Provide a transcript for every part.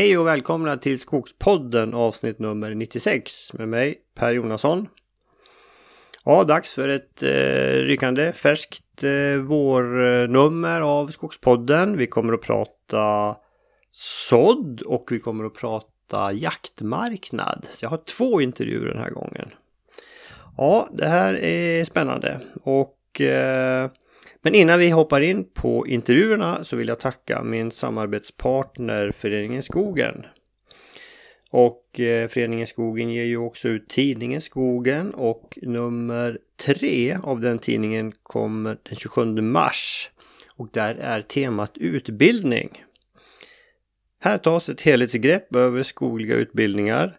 Hej och välkomna till Skogspodden avsnitt nummer 96 med mig Per Jonasson. Ja, dags för ett eh, rykande färskt eh, vårnummer av Skogspodden. Vi kommer att prata sådd och vi kommer att prata jaktmarknad. Så jag har två intervjuer den här gången. Ja, det här är spännande och eh, men innan vi hoppar in på intervjuerna så vill jag tacka min samarbetspartner Föreningen Skogen. Och eh, Föreningen Skogen ger ju också ut tidningen Skogen och nummer tre av den tidningen kommer den 27 mars. Och där är temat utbildning. Här tas ett helhetsgrepp över skogliga utbildningar.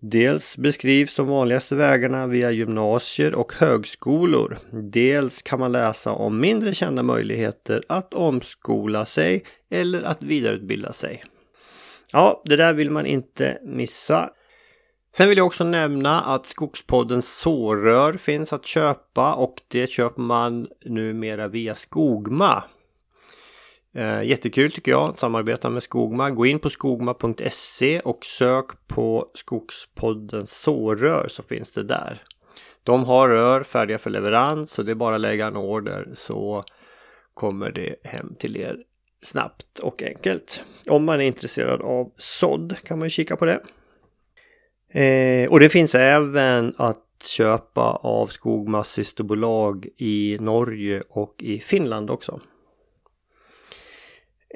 Dels beskrivs de vanligaste vägarna via gymnasier och högskolor. Dels kan man läsa om mindre kända möjligheter att omskola sig eller att vidareutbilda sig. Ja, det där vill man inte missa. Sen vill jag också nämna att Skogspoddens sårrör finns att köpa och det köper man numera via Skogma. Eh, jättekul tycker jag att samarbeta med Skogma. Gå in på skogma.se och sök på Skogspodden sårrör så finns det där. De har rör färdiga för leverans så det är bara att lägga en order så kommer det hem till er snabbt och enkelt. Om man är intresserad av sådd kan man kika på det. Eh, och det finns även att köpa av Skogmas systerbolag i Norge och i Finland också.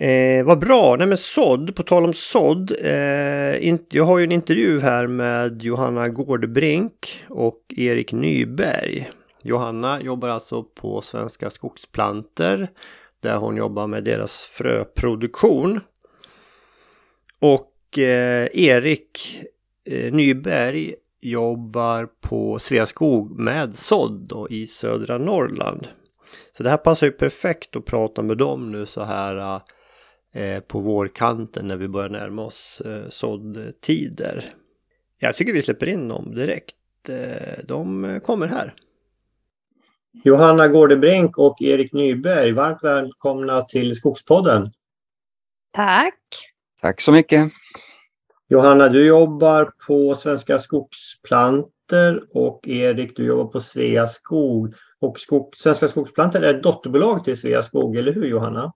Eh, vad bra! Nej men sådd, på tal om sådd. Eh, jag har ju en intervju här med Johanna Gårdbrink och Erik Nyberg. Johanna jobbar alltså på Svenska Skogsplanter där hon jobbar med deras fröproduktion. Och eh, Erik eh, Nyberg jobbar på Sveaskog med sådd i södra Norrland. Så det här passar ju perfekt att prata med dem nu så här eh, på vårkanten när vi börjar närma oss eh, såddtider. Jag tycker vi släpper in dem direkt. Eh, de kommer här. Johanna Gårdebrink och Erik Nyberg, varmt välkomna till Skogspodden. Tack. Tack så mycket. Johanna, du jobbar på Svenska Skogsplanter och Erik, du jobbar på Sveaskog. Och skog, Svenska Skogsplanter är ett dotterbolag till Sveaskog, eller hur Johanna?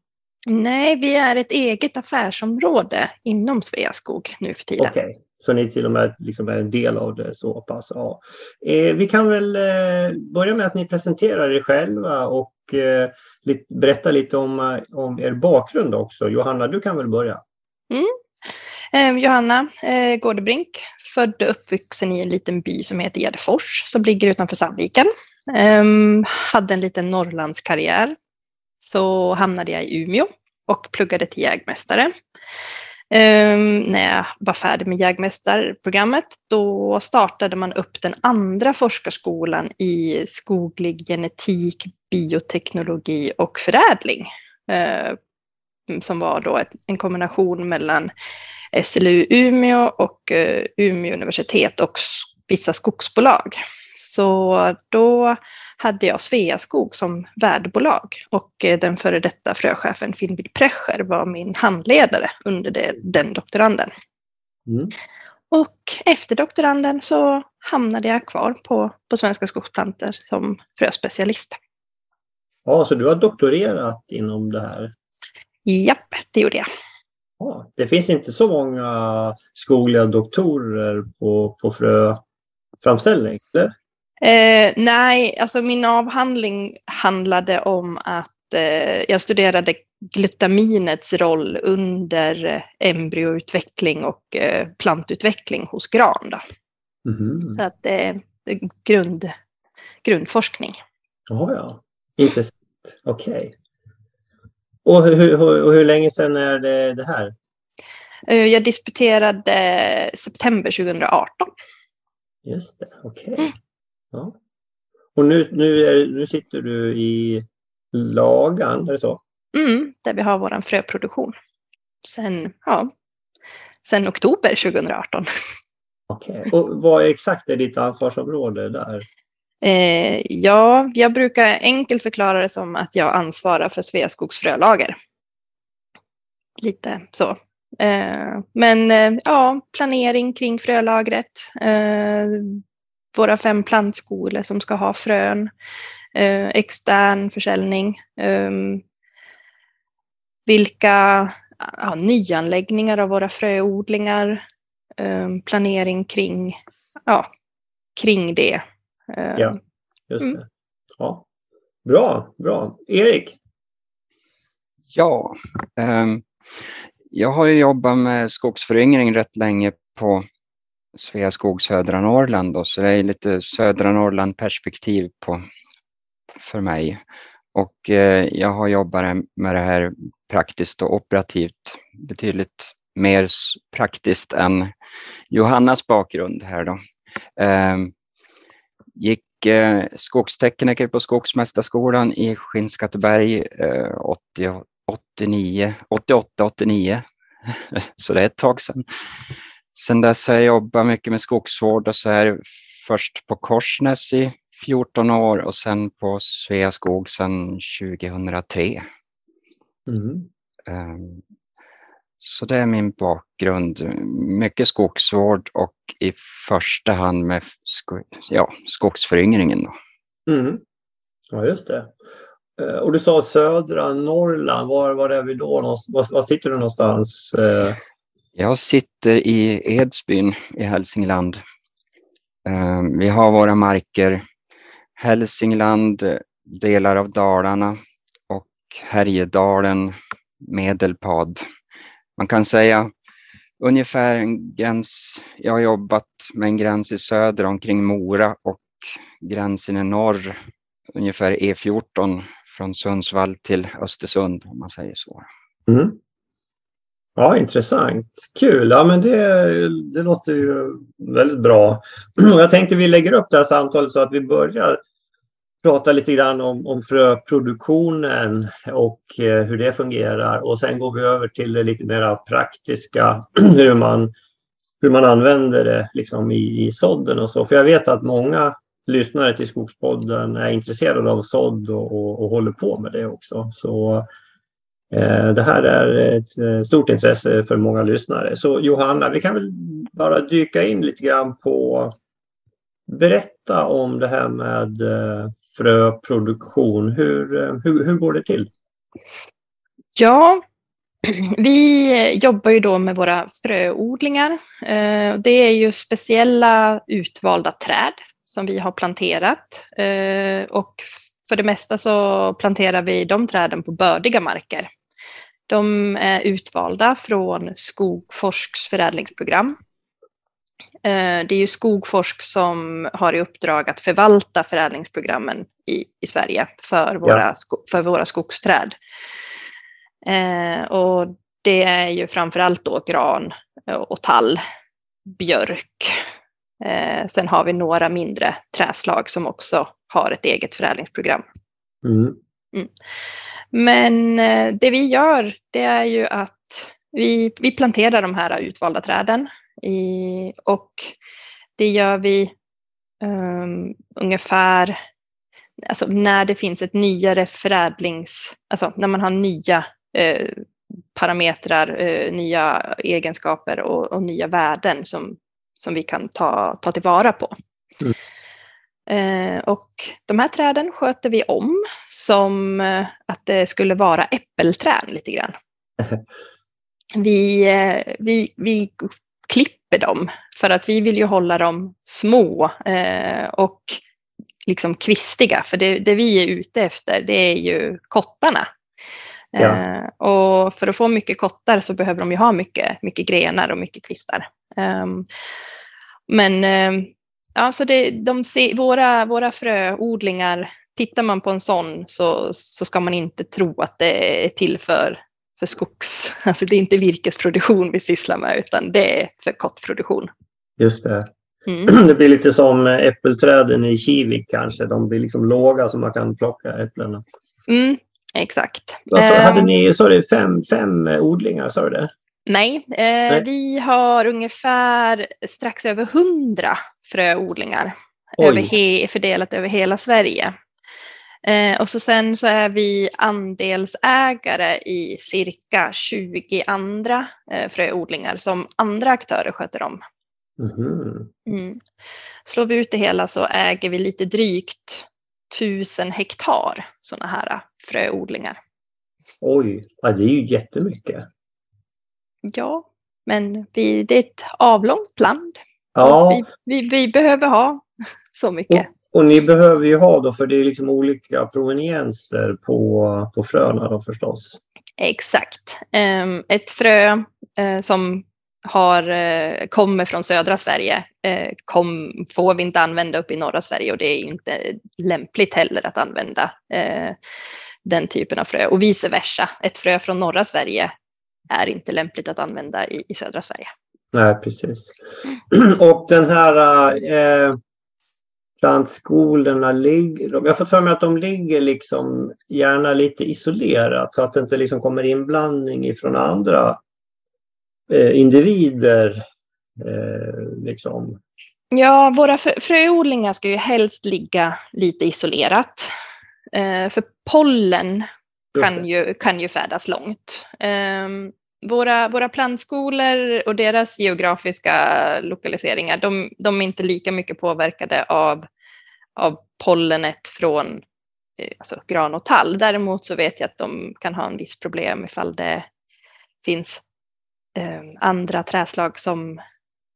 Nej, vi är ett eget affärsområde inom Sveaskog nu för tiden. Okay. Så ni till och med liksom är en del av det så pass. Ja. Eh, vi kan väl eh, börja med att ni presenterar er själva och eh, lite, berätta lite om, eh, om er bakgrund också. Johanna, du kan väl börja? Mm. Eh, Johanna eh, Gårdebrink, född och uppvuxen i en liten by som heter Gärdefors som ligger utanför Sandviken. Eh, hade en liten Norrlandskarriär. Så hamnade jag i Umeå och pluggade till jägmästare. Um, när jag var färdig med jägmästarprogrammet, då startade man upp den andra forskarskolan i skoglig genetik, bioteknologi och förädling. Uh, som var då ett, en kombination mellan SLU Umeå och uh, Umeå universitet och vissa skogsbolag. Så då hade jag Sveaskog som värdbolag och eh, den före detta fröchefen Finnvid Prescher var min handledare under det, den doktoranden. Mm. Och efter doktoranden så hamnade jag kvar på, på Svenska Skogsplantor som fröspecialist. Ja, så du har doktorerat inom det här? Japp, det gjorde jag. Ja, det finns inte så många skogliga doktorer på, på fröframställning? Eller? Eh, nej, alltså min avhandling handlade om att eh, jag studerade glutaminets roll under eh, embryoutveckling och eh, plantutveckling hos gran. Mm. Så att det eh, är grund, grundforskning. Oh, ja, intressant. Okej. Okay. Och hur, hur, hur länge sedan är det, det här? Eh, jag disputerade september 2018. Just det, okej. Okay. Mm. Ja. Och nu, nu, är, nu sitter du i Lagan, är det så? Mm, där vi har vår fröproduktion. Sen, ja, sen oktober 2018. Okej, okay. och vad exakt är ditt ansvarsområde där? Eh, ja, jag brukar enkelt förklara det som att jag ansvarar för Sveaskogs frölager. Lite så. Eh, men eh, ja, planering kring frölagret. Eh, våra fem plantskolor som ska ha frön. Eh, extern försäljning. Ehm, vilka ja, nyanläggningar av våra fröodlingar. Ehm, planering kring, ja, kring det. Ehm, ja, just mm. det. Mm. Ja. Bra, bra. Erik? Ja, um, jag har ju jobbat med skogsföryngring rätt länge på Sveaskog södra Norrland då, så det är lite södra Norrland perspektiv på, för mig. Och eh, jag har jobbat med det här praktiskt och operativt betydligt mer praktiskt än Johannas bakgrund här då. Eh, gick eh, skogstekniker på Skogsmästarskolan i Skinnskatteberg eh, 80, 89, 88, 89. så det är ett tag sedan. Sen dess har jag jobbat mycket med skogsvård och så här först på Korsnäs i 14 år och sen på Sveaskog sedan 2003. Mm. Um, så det är min bakgrund. Mycket skogsvård och i första hand med sko ja, skogsföryngringen. Då. Mm. Ja, just det. Eh, och du sa södra Norrland, var, var är vi då? Var, var sitter du någonstans? Jag sitter i Edsbyn i Hälsingland. Ehm, vi har våra marker Hälsingland, delar av Dalarna och Härjedalen, Medelpad. Man kan säga ungefär en gräns. Jag har jobbat med en gräns i söder omkring Mora och gränsen i norr, ungefär E14 från Sundsvall till Östersund om man säger så. Mm. Ja, intressant. Kul. Ja, men det, det låter ju väldigt bra. Jag tänkte vi lägger upp det här samtalet så att vi börjar prata lite grann om, om fröproduktionen och eh, hur det fungerar och sen går vi över till det lite mer praktiska, hur man, hur man använder det liksom i, i sådden och så. För jag vet att många lyssnare till Skogspodden är intresserade av sådd och, och, och håller på med det också. Så Eh, det här är ett eh, stort intresse för många lyssnare. Så Johanna, vi kan väl bara dyka in lite grann på Berätta om det här med eh, fröproduktion. Hur, hur, hur går det till? Ja, vi jobbar ju då med våra fröodlingar. Det är ju speciella utvalda träd som vi har planterat. Och för det mesta så planterar vi de träden på bördiga marker. De är utvalda från Skogforsks förädlingsprogram Eh, det är ju Skogforsk som har i uppdrag att förvalta förädlingsprogrammen i, i Sverige för våra, ja. för våra skogsträd. Eh, och det är ju framförallt då gran och tall, björk. Eh, sen har vi några mindre träslag som också har ett eget förädlingsprogram. Mm. Mm. Men det vi gör, det är ju att vi, vi planterar de här utvalda träden i, och det gör vi um, ungefär alltså när det finns ett nyare förädlings, alltså när man har nya eh, parametrar, eh, nya egenskaper och, och, nya värden som, som vi kan ta, ta tillvara på. Mm. Eh, och de här träden sköter vi om som eh, att det skulle vara äppelträd lite grann. Vi, eh, vi, vi klipper dem för att vi vill ju hålla dem små eh, och liksom kvistiga. För det, det, vi är ute efter det är ju kottarna. Ja. Eh, och för att få mycket kottar så behöver de ju ha mycket, mycket grenar och mycket kvistar. Eh, men eh, ja, så det, de se, våra, våra fröodlingar, tittar man på en sån så, så ska man inte tro att det är till för för skogs... Alltså det är inte virkesproduktion vi sysslar med utan det är för kottproduktion. Just det. Mm. Det blir lite som äppelträden i Kivik kanske. De blir liksom låga så man kan plocka äpplena. Mm, exakt. Alltså, hade ni sa du, fem, fem odlingar? Sa du det? Nej, eh, Nej, vi har ungefär strax över hundra fröodlingar över he, fördelat över hela Sverige. Eh, och så sen så är vi andelsägare i cirka 20 andra eh, fröodlingar som andra aktörer sköter om. Mhm. Mm. Slår vi ut det hela så äger vi lite drygt 1000 hektar sådana här fröodlingar. Oj, ja, det är ju jättemycket. Ja, men vi, det är ett avlångt land. Ja, Vi, vi, vi behöver ha så mycket. och ni behöver ju ha då, för det är liksom olika provenienser på, på fröna då förstås. Exakt. Ehm, Ett frö eh, som har, eh, kommer från södra Sverige eh, kom, får vi inte använda upp i norra Sverige och det är inte lämpligt heller att använda eh, den typen av frö och vice versa. Ett frö från norra Sverige är inte lämpligt att använda i, i södra Sverige. Nej, precis. Och den här eh, plantskolorna ligger, jag har fått för mig att de ligger liksom gärna lite isolerat så att det inte liksom kommer inblandning ifrån andra eh, individer. Eh, liksom. Ja, våra frö- fröodlingar ska ju helst ligga lite isolerat. Eh, för pollen kan ju, kan ju färdas långt. Ehm, våra, våra plantskolor och deras geografiska lokaliseringar, de, de är inte lika mycket påverkade av, av pollenet från eh, alltså gran och tall. Däremot så vet jag att de kan ha en viss problem ifall det finns eh, andra träslag som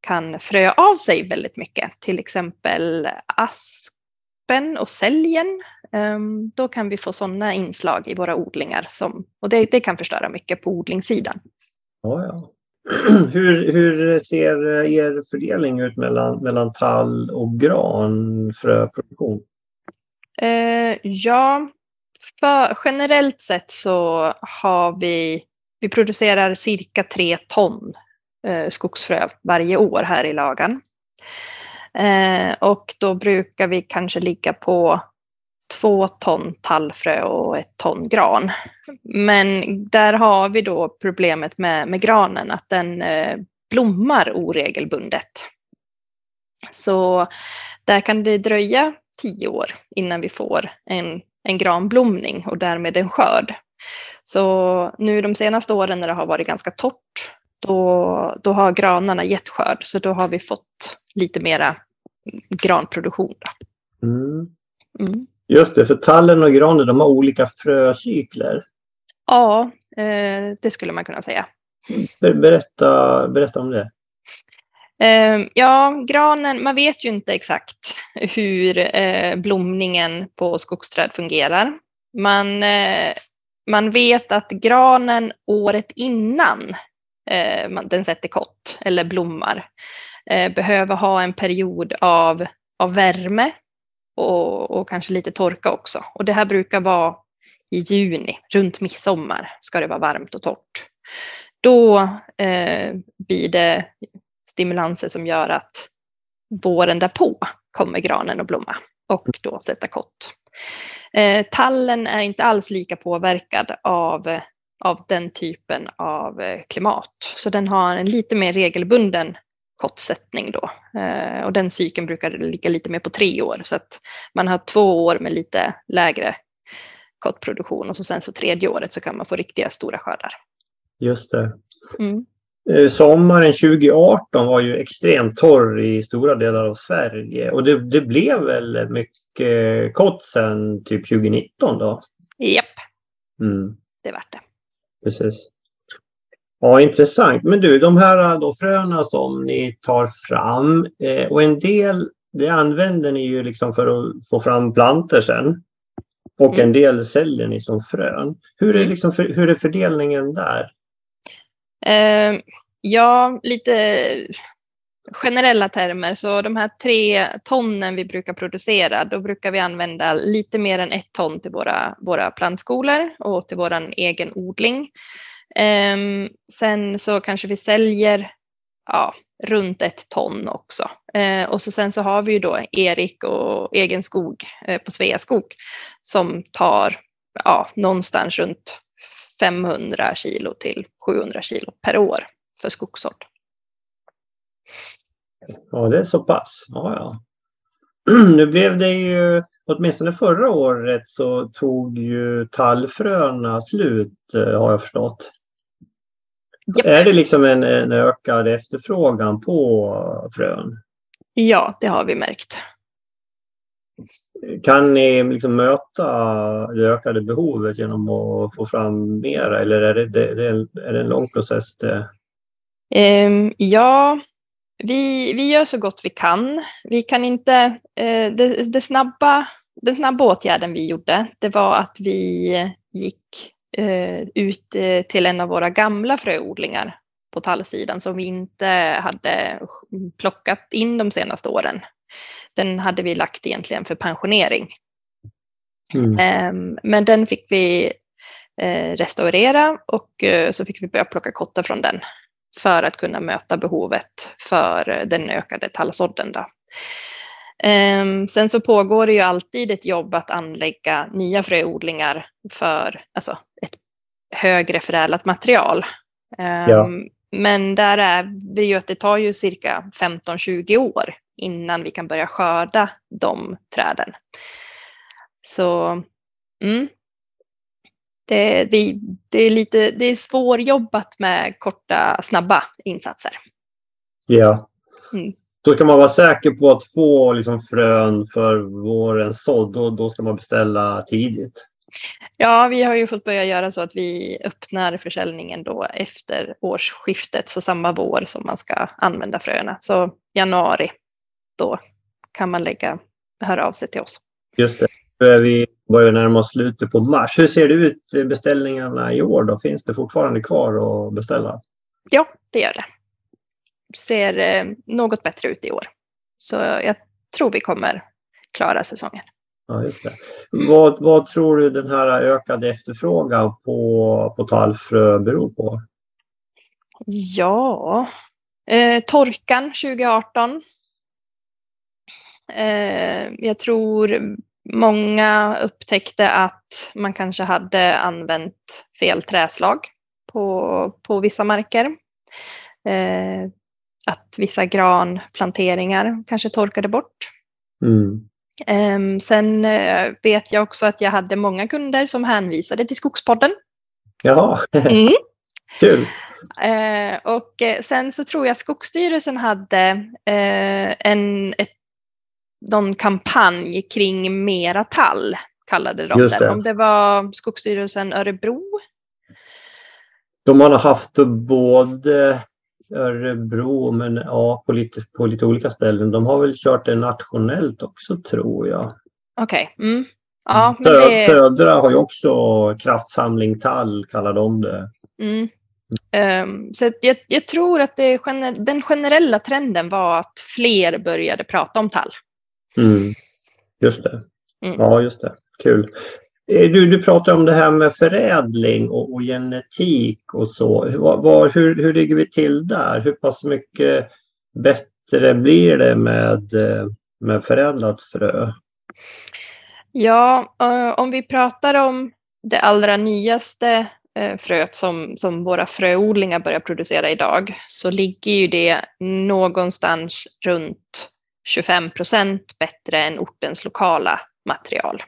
kan frö av sig väldigt mycket, till exempel aspen och säljen. Ehm, Då kan vi få sådana inslag i våra odlingar som, och det, det kan förstöra mycket på odlingssidan. Ja, ja. Hur, hur ser er fördelning ut mellan, mellan tall och gran fröproduktion? Eh, ja, för, generellt sett så har vi, vi producerar cirka tre ton eh, skogsfrö varje år här i lagan. Eh, och då brukar vi kanske ligga på två ton tallfrö och ett ton gran. Men där har vi då problemet med, med granen, att den eh, blommar oregelbundet. Så där kan det dröja tio år innan vi får en, en granblomning och därmed en skörd. Så nu de senaste åren när det har varit ganska torrt, då, då har granarna gett skörd. Så då har vi fått lite mera granproduktion. Mm. Mm. Just det, för tallen och granen de har olika fröcykler. Ja, eh, det skulle man kunna säga. Ber- Berätta, berätta om det. Eh, ja, granen, man vet ju inte exakt hur eh, blomningen på skogsträd fungerar. Man, eh, man vet att granen året innan eh, den sätter kott eller blommar eh, behöver ha en period av, av värme och, och kanske lite torka också. Och det här brukar vara i juni, runt midsommar ska det vara varmt och torrt. Då eh, blir det stimulanser som gör att våren därpå kommer granen att blomma och då sätta kott. Eh, tallen är inte alls lika påverkad av, av den typen av eh, klimat. Så den har en lite mer regelbunden kottsättning då. Eh, och den cykeln brukar ligga lite mer på tre år. Så att man har två år med lite lägre kottproduktion och så sen så tredje året så kan man få riktiga stora skördar. Just det. Mm. Eh, Sommaren 2018 var ju extremt torr i stora delar av Sverige och det, det blev väl mycket kott sen typ 2019 då? Japp, Mm, det vart det. precis. Ja, intressant. Men du, de här då fröna som ni tar fram eh, och en del det använder ni ju liksom för att få fram planter sen. Och Mm. en del säljer ni som frön. Hur är, Mm. liksom för, hur är fördelningen där? Eh, ja, lite generella termer. Så de här tre tonnen vi brukar producera, då brukar vi använda lite mer än ett ton till våra, våra plantskolor och till vår egen odling. Eh, sen så kanske vi säljer ja, runt ett ton också. Eh, och så sen så har vi ju då Erik och Egen skog eh, på Sveaskog som tar ja, någonstans runt 500 kilo till 700 kilo per år för skogssådd. Ja, det är så pass. Ja, ja. nu blev det ju, åtminstone förra året så tog ju tallfröna slut har jag förstått. Yep. Är det liksom en, en ökad efterfrågan på frön? Ja, det har vi märkt. Kan ni liksom möta det ökade behovet genom att få fram mera eller är det, det, det är det en lång process? Det... Um, ja, vi, vi gör så gott vi kan. Vi kan inte, uh, det, det, snabba, den snabba åtgärden vi gjorde, det var att vi gick uh, ut uh, till en av våra gamla fröodlingar på tallsidan som vi inte hade plockat in de senaste åren den hade vi lagt egentligen för pensionering. Mm. Ehm, men den fick vi eh, restaurera och eh, så fick vi börja plocka kottar från den för att kunna möta behovet för den ökade tallsådden. Ehm, sen så pågår det ju alltid ett jobb att anlägga nya fröodlingar för alltså, ett högre förädlat material. Ja. Ehm, men där är det ju att det tar ju cirka 15-20 år innan vi kan börja skörda de träden. Så mm, det, vi, det, är lite det är svårjobbat med korta, snabba insatser. Ja. Mm. Då ska man vara säker på att få liksom frön för vårens sådd och då ska man beställa tidigt. Ja, vi har ju fått börja göra så att vi öppnar försäljningen då efter årsskiftet, så samma vår som man ska använda fröna. Så januari då kan man lägga, höra av sig till oss. Just det. Nu är vi börjar närma oss slutet på mars. Hur ser det ut beställningarna i år då? Finns det fortfarande kvar att beställa? Ja, det gör det. Ser eh, något bättre ut i år. Så jag tror vi kommer klara säsongen. Ja, just det. Vad, vad tror du den här ökade efterfrågan på, på tallfrö beror på? Ja, eh, torkan 2018 Eh, jag tror många upptäckte att man kanske hade använt fel träslag på, på vissa marker. Eh, att vissa granplanteringar kanske torkade bort. Mm. Um, sen uh, vet jag också att jag hade många kunder som hänvisade till Skogspodden. Ja, mm. kul. Och sen så tror jag Skogsstyrelsen hade en, ett någon kampanj kring mera tall, kallade de det. det. Om det var Skogsstyrelsen Örebro? De har haft både Örebro men ja, på lite, på lite olika ställen. De har väl kört det nationellt också tror jag. Okej. Okay. Mm. Ja, det... Södra har ju också kraftsamling tall kallar de det. Mm. Um, så jag, jag, tror att det, den generella trenden var att fler började prata om tall. Mm. Just det. Mm. Ja, just det. Kul. Eh, du, du pratar om det här med förädling och, och genetik och så. Var, var, hur, hur ligger vi till där? Hur pass mycket bättre blir det med, eh, med förädlat frö? Ja, eh, om vi pratar om det allra nyaste fröet som, som våra fröodlingar börjar producera idag så ligger ju det någonstans runt 25 procent bättre än ortens lokala material.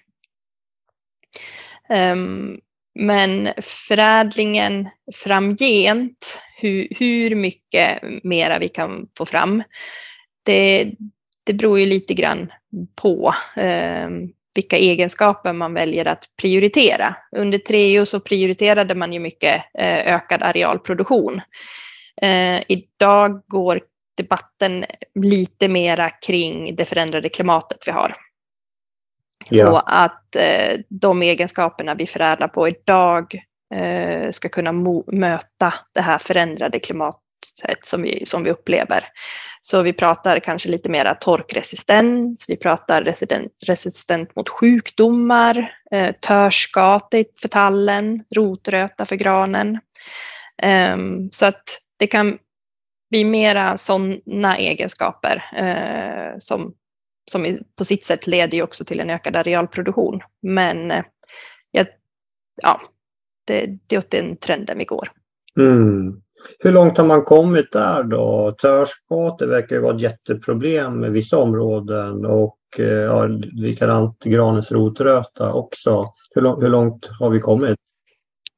Ehm, men förädlingen framgent, hur, hur mycket mera vi kan få fram, det, det beror ju lite grann på ehm, vilka egenskaper man väljer att prioritera. Under Treo så prioriterade man ju mycket eh, ökad arealproduktion. Eh, idag går debatten lite mera kring det förändrade klimatet vi har. Ja. Och att eh, de egenskaperna vi förädlar på idag eh, ska kunna möta det här förändrade klimatet som vi, som vi upplever. Så vi pratar kanske lite mera torkresistens, vi pratar resistent, resistent mot sjukdomar, eh, törskate för tallen, rotröta för granen. Um, så att det kan blir mera sådana egenskaper eh, som, som på sitt sätt leder ju också till en ökad arealproduktion. Men eh, ja, det, det är åt den trenden vi går. Mm. Hur långt har man kommit där då? Törskate verkar ju vara ett jätteproblem i vissa områden och eh, ja, likadant granens rotröta också. Hur, hur långt har vi kommit?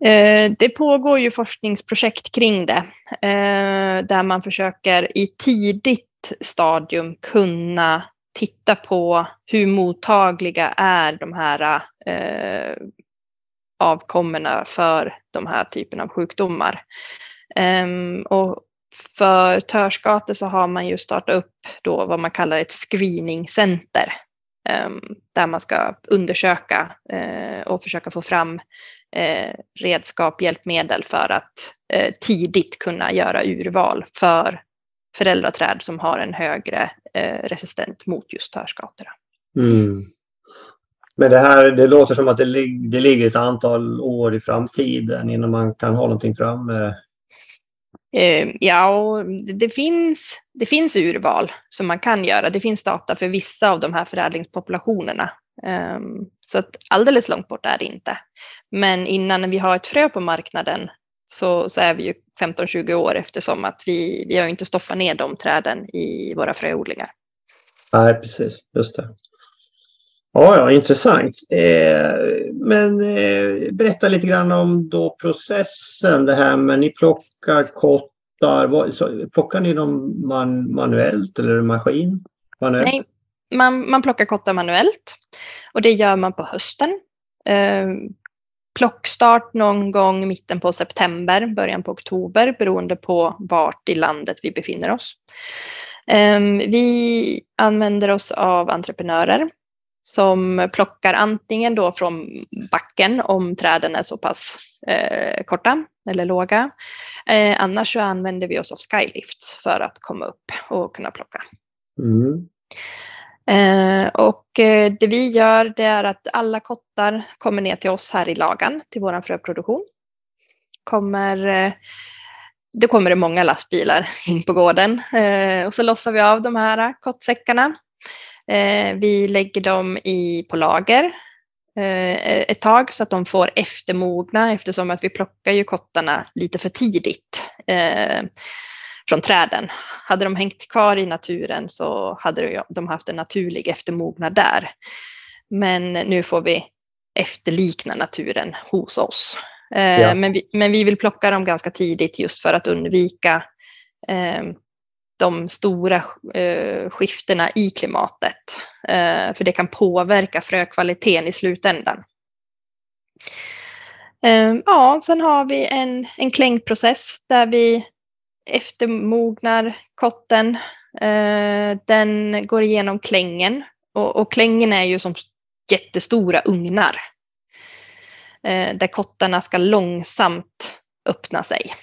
Eh, det pågår ju forskningsprojekt kring det eh, där man försöker i tidigt stadium kunna titta på hur mottagliga är de här eh, avkommorna för de här typen av sjukdomar. Ehm, och för törskate så har man ju startat upp då vad man kallar ett screeningcenter ehm, där man ska undersöka eh, och försöka få fram redskap, hjälpmedel för att uh, tidigt kunna göra urval för föräldraträd som har en högre resistent mot just törskator. Mm. Men det här, det låter som att det, lig det ligger ett antal år i framtiden innan man kan ha någonting framme. Eh, ja, det finns, det finns urval som man kan göra. Det finns data för vissa av de här förädlingspopulationerna. Um, så att alldeles långt bort är det inte. Men innan vi har ett frö på marknaden så, så är vi ju 15-20 år eftersom att vi, vi har inte stoppat ner de träden i våra fröodlingar. Nej, precis. Just det. Ja, ja intressant. Eh, men eh, berätta lite grann om då processen, det här med ni plockar kottar. Vad, så, plockar ni dem man, manuellt eller maskin? Manuellt? Nej, man, man plockar kottar manuellt och det gör man på hösten. Eh, plockstart någon gång i mitten på september, början på oktober beroende på vart i landet vi befinner oss. Eh, vi använder oss av entreprenörer som plockar antingen då från backen om träden är så pass eh, korta eller låga. Eh, annars så använder vi oss av skylifts för att komma upp och kunna plocka. Mm. Eh, och eh, det vi gör det är att alla kottar kommer ner till oss här i lagan till vår fröproduktion. Kommer, eh, då kommer det många lastbilar in på gården. Eh, och så lossar vi av de här kottsäckarna. Eh, vi lägger dem i, på lager eh, ett tag så att de får eftermogna eftersom att vi plockar ju kottarna lite för tidigt. Eh, från träden. Hade de hängt kvar i naturen så hade de haft en naturlig eftermognad där. Men nu får vi efterlikna naturen hos oss. Ja. Men, vi, men vi vill plocka dem ganska tidigt just för att undvika de stora eh, skiftena i klimatet. Eh, för det kan påverka frökvaliteten i slutändan. Eh, ja, sen har vi en, en klängprocess där vi eftermognar kotten. Eh, den går igenom klängen och, och klängen är ju som jättestora ugnar. Eh, där kottarna ska långsamt öppna sig.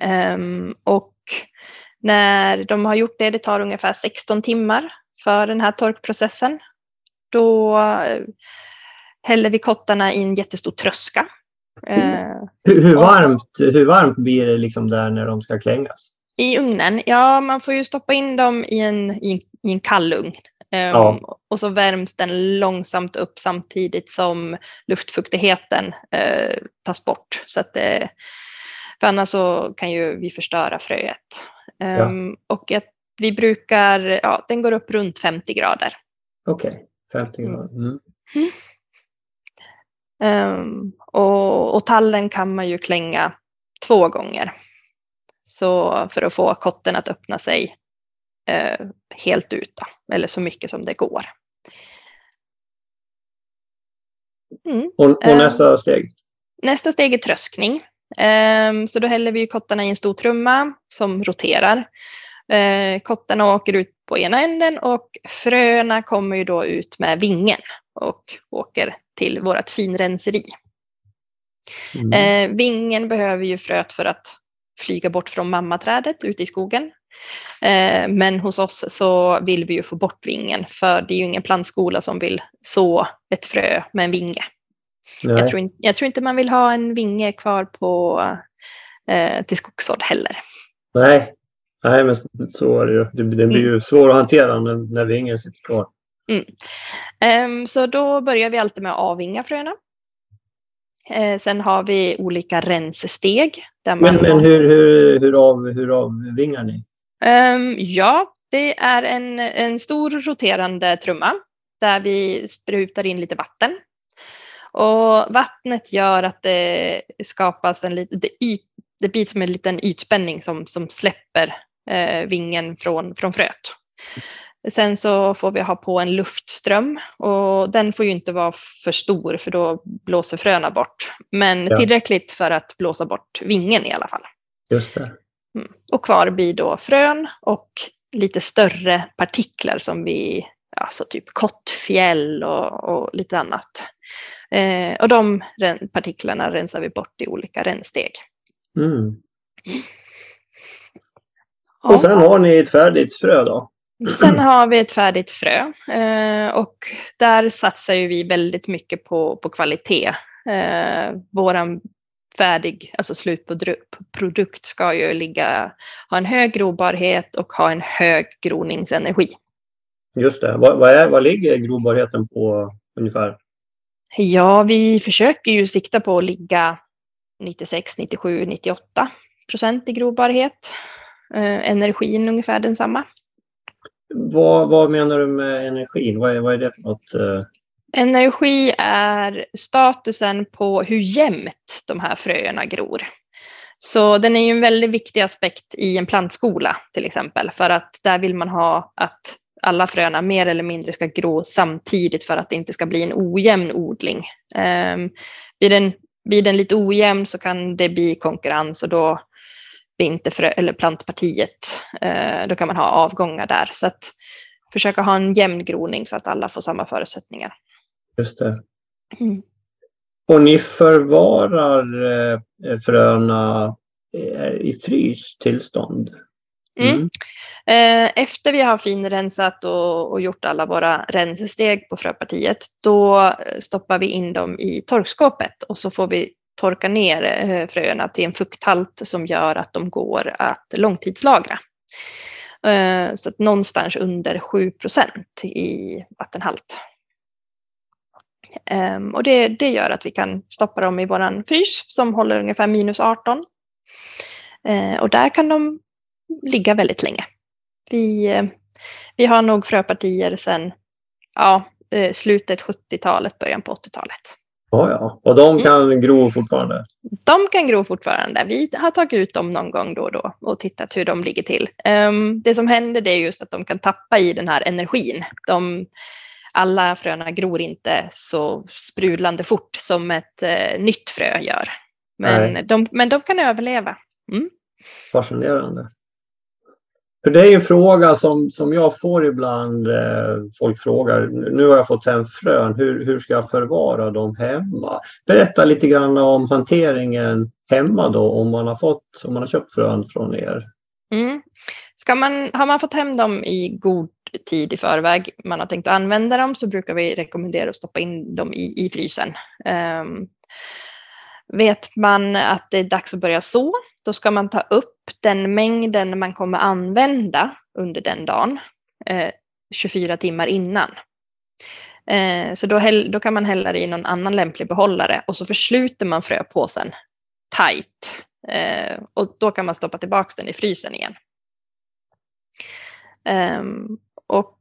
Ehm, och när de har gjort det, det tar ungefär 16 timmar för den här torkprocessen. Då eh, häller vi kottarna i en jättestor tröska. Eh, hur, hur, varmt, hur varmt blir det liksom där när de ska klängas? I ugnen? Ja, man får ju stoppa in dem i en, i, i en kall ugn. Um, ja. Och så värms den långsamt upp samtidigt som luftfuktigheten uh, tas bort. Så att det, för annars så kan ju vi förstöra fröet. Ja. Um, och att vi brukar, ja, den går upp runt 50 grader. Okej, okay. 50 grader. Mm. Um, och, och, tallen kan man ju klänga två gånger. Så för att få kotten att öppna sig uh, helt ut, då, eller så mycket som det går. Mm. Och, och, nästa um, steg? Nästa steg är tröskning. Ehm, så då häller vi kottarna i en stor trumma som roterar. Ehm, kottarna åker ut på ena änden och fröna kommer ju då ut med vingen och åker till vårt finrenseri. Mm. Ehm, vingen behöver ju fröet för att flyga bort från mammaträdet ute i skogen. Men hos oss så vill vi ju få bort vingen för det är ju ingen plantskola som vill så ett frö med en vinge. Jag tror, inte, jag tror, inte man vill ha en vinge kvar på, eh, till skogsådd heller. Nej. Nej, men så är det ju. Den blir ju mm. svår att hantera när, när vingen sitter kvar. Mm. Um, så då börjar vi alltid med att avvinga fröna. Uh, sen har vi olika renssteg. Där man men men hur, hur, hur, av, hur avvingar ni? Um, ja, Det är en, en stor roterande trumma där vi sprutar in lite vatten. Och vattnet gör att det skapas en liten, det, det blir som en liten ytspänning som, som släpper vingen från, från fröet. Sen så får vi ha på en luftström och den får ju inte vara för stor för då blåser fröna bort. Men ja. tillräckligt för att blåsa bort vingen i alla fall. Just det. Mm. Och kvar blir då frön och lite större partiklar som vi, alltså typ kottfjäll och, och lite annat. Eh, och de partiklarna rensar vi bort i olika rännsteg. Mm. Och sen har ni ett färdigt frö då? Sen har vi ett färdigt frö eh, och där satsar ju vi väldigt mycket på, på kvalitet. Eh, våran färdig, alltså slutprodukt ska ju ligga, ha en hög grobarhet och ha en hög groningsenergi. Just det. Vad, vad, är, vad ligger grobarheten på ungefär? Ja, vi försöker ju sikta på att ligga 96, 97, 98 procent i grobarhet. Eh, energin ungefär densamma. Vad, vad menar du med energin? Vad är, vad är det för något? Eh? Energi är statusen på hur jämnt de här fröerna gror. Så den är ju en väldigt viktig aspekt i en plantskola till exempel, för att där vill man ha att alla fröna mer eller mindre ska gro samtidigt för att det inte ska bli en ojämn odling. Um, blir, den, blir den lite ojämn så kan det bli konkurrens och då vinterfrö eller plantpartiet. Uh, då kan man ha avgångar där. Så att försöka ha en jämn groning så att alla får samma förutsättningar. Just det. Mm. Och ni förvarar eh, fröna eh, i fryst tillstånd? Mm. Mm. Eh, efter vi har finrensat och, och gjort alla våra rensesteg på fröpartiet, då stoppar vi in dem i torkskåpet och så får vi torka ner eh, fröerna till en fukthalt som gör att de går att långtidslagra. Eh, så att någonstans under 7 procent i vattenhalt. Ehm, och det, det gör att vi kan stoppa dem i våran frys som håller ungefär minus 18. Eh, och där kan de ligga väldigt länge. Vi, vi har nog fröpartier sedan ja, slutet 70-talet, början på 80-talet. Ja, och de kan mm. gro fortfarande? De kan gro fortfarande. Vi har tagit ut dem någon gång då och då och tittat hur de ligger till. Um, det som händer det är just att de kan tappa i den här energin. De, alla fröna gror inte så sprudlande fort som ett eh, nytt frö gör. Men de, men de kan överleva. Mm. Fascinerande. För det är en fråga som, som jag får ibland. Eh, folk frågar, nu har jag fått hem frön, hur, hur ska jag förvara dem hemma? Berätta lite grann om hanteringen hemma då, om man har, fått, om man har köpt frön från er. Mm. Ska man, har man fått hem dem i god tid i förväg, man har tänkt att använda dem, så brukar vi rekommendera att stoppa in dem i, i frysen. Um, vet man att det är dags att börja så, då ska man ta upp den mängden man kommer använda under den dagen, eh, 24 timmar innan. Eh, så då, då, kan man hälla det i någon annan lämplig behållare och så försluter man fröpåsen tight. Eh, och då kan man stoppa tillbaka den i frysen igen. Ehm, och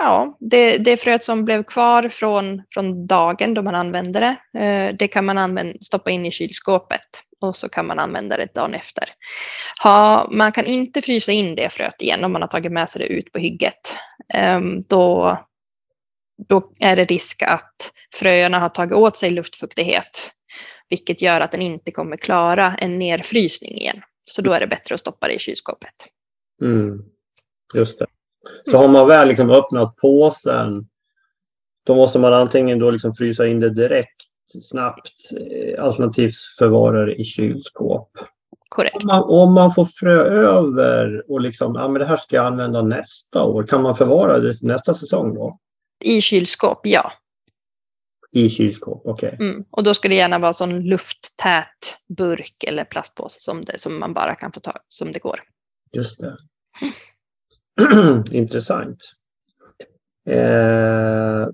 ja, det, det fröet som blev kvar från, från dagen då man använde det, eh, det kan man använda, stoppa in i kylskåpet och så kan man använda det dagen efter. Ha, man kan inte frysa in det fröet igen om man har tagit med sig det ut på hygget. Um, då, då är det risk att fröerna har tagit åt sig luftfuktighet, vilket gör att den inte kommer klara en nedfrysning igen. Så då är det bättre att stoppa det i kylskåpet. Mm. Just det. Så har man väl liksom öppnat påsen då måste man antingen då liksom frysa in det direkt snabbt eh, alternativt förvara det i kylskåp. Korrekt. Om man, om man, får frö över och liksom, ja men det här ska jag använda nästa år, kan man förvara det nästa säsong då? I kylskåp, ja. I kylskåp, okej. Okay. Mm. Och då ska det gärna vara sån lufttät burk eller plastpåse som, det, som man bara kan få ta som det går. Just det. Intressant. Eh,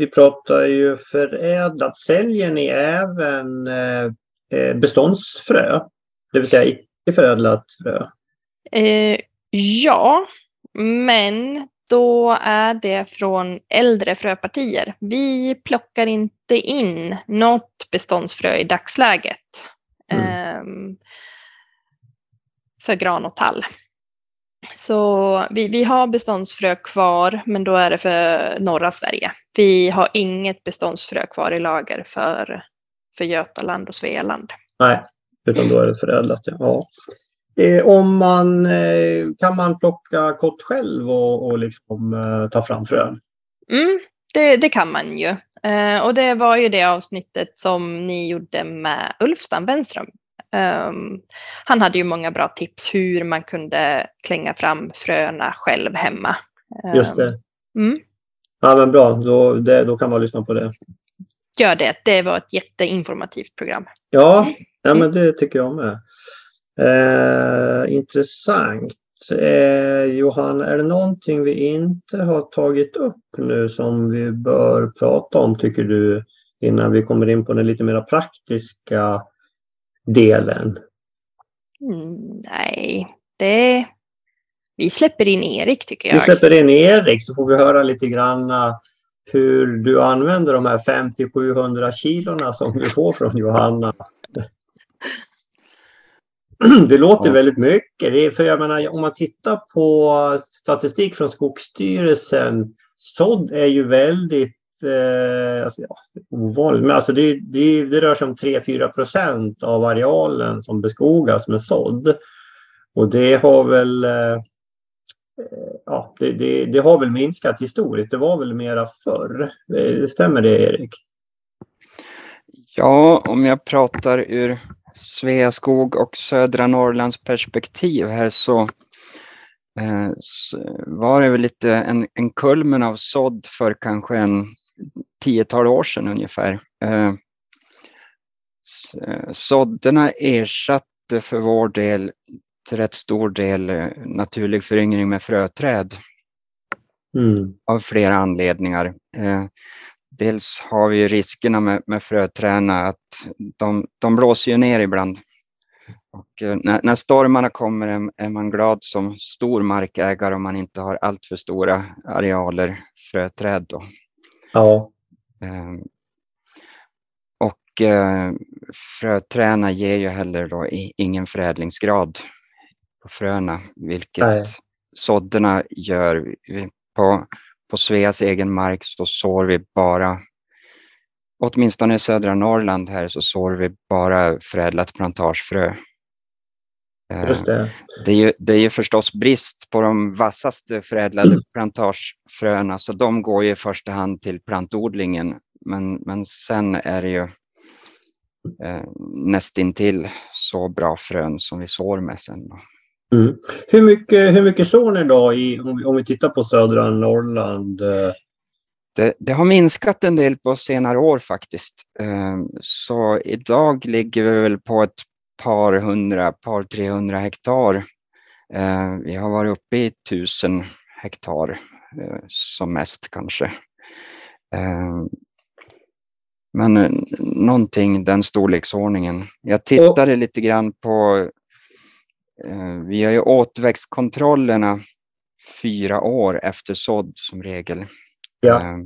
vi pratar ju förädlat. Säljer ni även eh, beståndsfrö? Det vill säga icke förädlat frö? Eh, Ja, men då är det från äldre fröpartier. Vi plockar inte in något beståndsfrö i dagsläget mm. um, för gran och tall. Så vi, vi har beståndsfrö kvar, men då är det för norra Sverige. Vi har inget beståndsfrö kvar i lager för, för Götaland och Svealand. Nej, utan då är det förädlat. Ja. Eh, om man, eh, kan man plocka kott själv och, och liksom, eh, ta fram frön? Mm, det, det, kan man ju. Eh, och det var ju det avsnittet som ni gjorde med Ulfstam Wenström. Um, han hade ju många bra tips hur man kunde klänga fram fröna själv hemma. Um, Just det. Mm. Ja men bra, då, det, då kan man lyssna på det. Gör det, det var ett jätteinformativt program. Ja, ja men det tycker jag med. Eh, intressant. Eh, Johan, är det någonting vi inte har tagit upp nu som vi bör prata om tycker du innan vi kommer in på den lite mer praktiska delen? Mm, nej, det... Vi släpper in Erik tycker jag. Vi släpper in Erik så får vi höra lite grann hur du använder de här 50-700 kilorna som du får från Johanna. Det låter ja. väldigt mycket. Det är, för jag menar, om man tittar på statistik från Skogsstyrelsen, sådd är ju väldigt eh, alltså, ja, ovanligt. Men alltså det, det, det rör sig om 3-4 procent av arealen som beskogas med sådd. Och det har väl eh, eh, ja, det, det, det, har väl minskat historiskt. Det var väl mera förr. Eh, stämmer det Erik? Ja, om jag pratar ur Sveaskog och södra Norrlands perspektiv här så, eh, så var det väl lite en, en kulmen av sådd för kanske en tiotal år sedan ungefär. Eh, eh sådderna ersatte för vår del till rätt stor del eh, naturlig föryngring med fröträd. Mm. Av flera anledningar. Dels har vi riskerna med, med fröträna att de, de blåser ju ner ibland. Och när, när stormarna kommer är, är, man glad som stor markägare om man inte har allt för stora arealer fröträd. Då. Ja. Eh, och eh, fröträna ger ju heller då ingen förädlingsgrad på fröna, vilket Nej. sådderna gör. På, på Sveas egen mark så sår vi bara, åtminstone i södra Norrland här, så sår vi bara förädlat plantagefrö. Eh, Just det. Det är, ju, det är ju förstås brist på de vassaste förädlade mm. plantagefröna, så de går ju i första hand till plantodlingen. Men, men sen är det ju eh, nästintill så bra frön som vi sår med sen. Mm. Hur, mycket, hur mycket sår ni då i, om vi, om vi tittar på södra Norrland? Eh? Det, det, har minskat en del på senare år faktiskt. Ehm, så idag ligger vi väl på ett par hundra, par trehundra hektar. Ehm, vi har varit uppe i tusen hektar eh, som mest kanske. Ehm, men eh, någonting den storleksordningen. Jag tittade lite grann på Eh, vi har ju återväxtkontrollerna fyra år efter sådd som regel. Ja. Eh,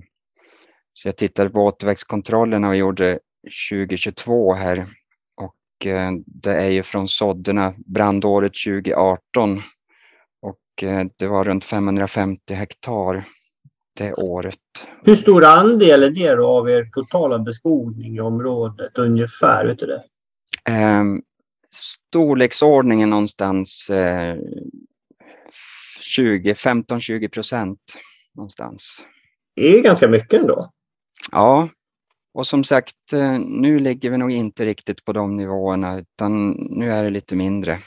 så jag tittade på återväxtkontrollerna och gjorde 2022 här eh, det är ju från sådderna brandåret 2018 och det var runt 550 hektar det året. Hur stor andel är det då av er totala beskogning i området ungefär? Vet du det? storleksordningen någonstans eh, 20, 15-20 procent någonstans. Det är ganska mycket ändå. Ja, och som sagt, eh, nu ligger vi nog inte riktigt på de nivåerna utan nu är det lite mindre.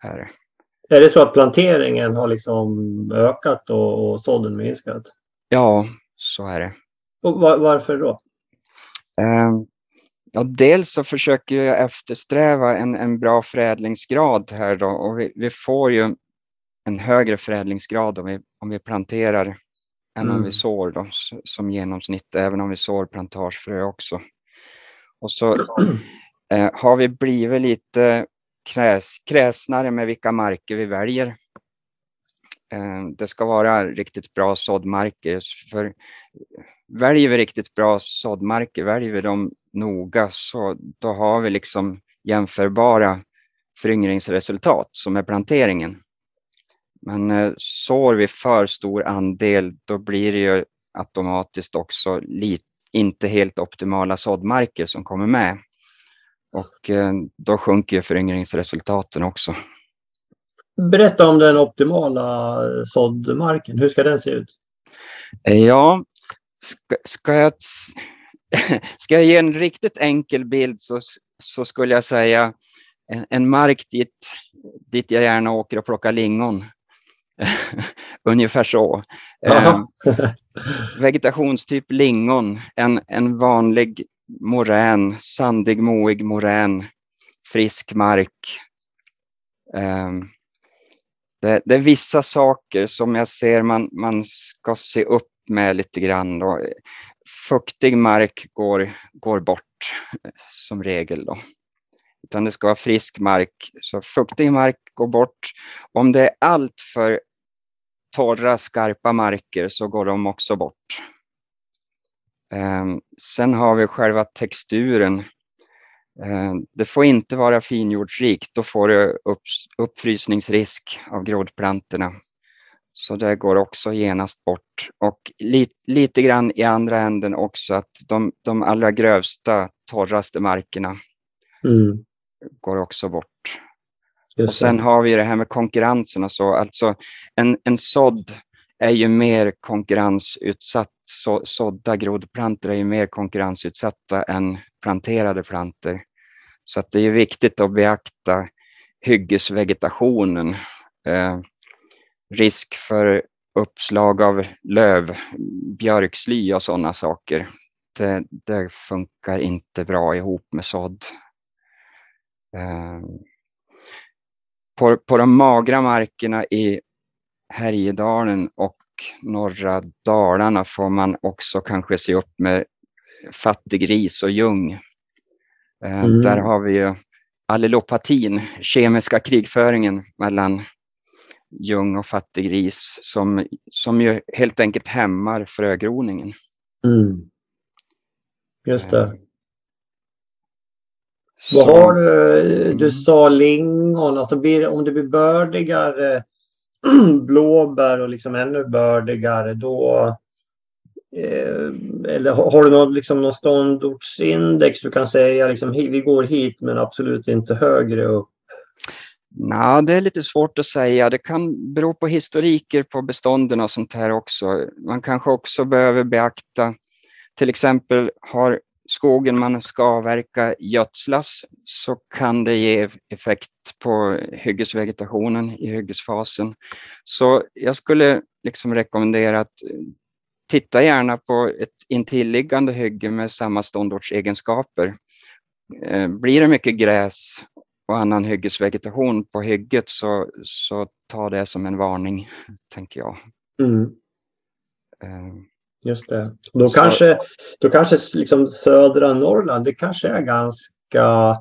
Här. Är det så att planteringen har liksom ökat och, och sådden minskat? Ja, så är det. Och var, varför då? Eh, Ja, dels så försöker jag eftersträva en, en bra förädlingsgrad här då och vi, vi får ju en högre förädlingsgrad om vi, om vi planterar än mm. om vi sår då, som genomsnitt, även om vi sår plantagefrö också. Och så eh, har vi blivit lite kräs, kräsnare med vilka marker vi väljer. Eh, det ska vara riktigt bra såddmarker. För väljer vi riktigt bra såddmarker, väljer vi dem noga, så då har vi liksom jämförbara föryngringsresultat som är planteringen. Men eh, sår vi för stor andel, då blir det ju automatiskt också lite, inte helt optimala såddmarker som kommer med. Och eh, då sjunker föryngringsresultaten också. Berätta om den optimala såddmarken. Hur ska den se ut? Ja, ska, ska, jag, ska jag ge en riktigt enkel bild så, så skulle jag säga en, en mark dit, dit jag gärna åker och plockar lingon. Ungefär så. Eh, vegetationstyp lingon, en, en vanlig morän, sandig, moig morän, frisk mark. Eh, det, det, är vissa saker som jag ser man, man ska se upp med lite grann. Då. Fuktig mark går, går bort som regel. Då. Utan det ska vara frisk mark. Så fuktig mark går bort. Om det är allt för torra, skarpa marker så går de också bort. Ehm, sen har vi själva texturen. Ehm, det får inte vara finjordsrikt, då får du uppfrysningsrisk av grodplantorna. Så det går också genast bort. Och lite, lite grann i andra änden också att de, de allra grövsta, torraste markerna mm går också bort. Just och sen det. har vi det här med konkurrensen och så. Alltså en, en sådd är ju mer konkurrensutsatt. Så, sådda grodplantor är ju mer konkurrensutsatta än planterade plantor. Så att det är viktigt att beakta hyggesvegetationen. Eh, risk för uppslag av löv, björksly och sådana saker. Det, det, funkar inte bra ihop med sådd. Eh, på, på de magra markerna i Härjedalen och norra Dalarna får man också kanske se upp med fattigris och ljung. Eh, mm. Där har vi ju allelopatin, kemiska krigföringen mellan ljung och fattigris som, som ju helt enkelt hämmar frögroningen. Mm. Just det. Eh, vad har du? Du sa lingon, alltså blir, om det blir bördigare blåbär och liksom ännu bördigare då eh, eller har du någon, liksom någon ståndortsindex du kan säga liksom, vi går hit men absolut inte högre upp? Nej, det är lite svårt att säga. Det kan bero på historiker på bestånden och sånt här också. Man kanske också behöver beakta, till exempel har skogen man ska avverka gödslas så kan det ge effekt på hyggesvegetationen i hyggesfasen. Så jag skulle liksom rekommendera att titta gärna på ett intilliggande hygge med samma ståndortsegenskaper. Eh, blir det mycket gräs och annan hyggesvegetation på hygget så, så ta det som en varning, tänker jag. Mm. Just det. Då så... kanske, då kanske liksom södra Norrland, det kanske är ganska...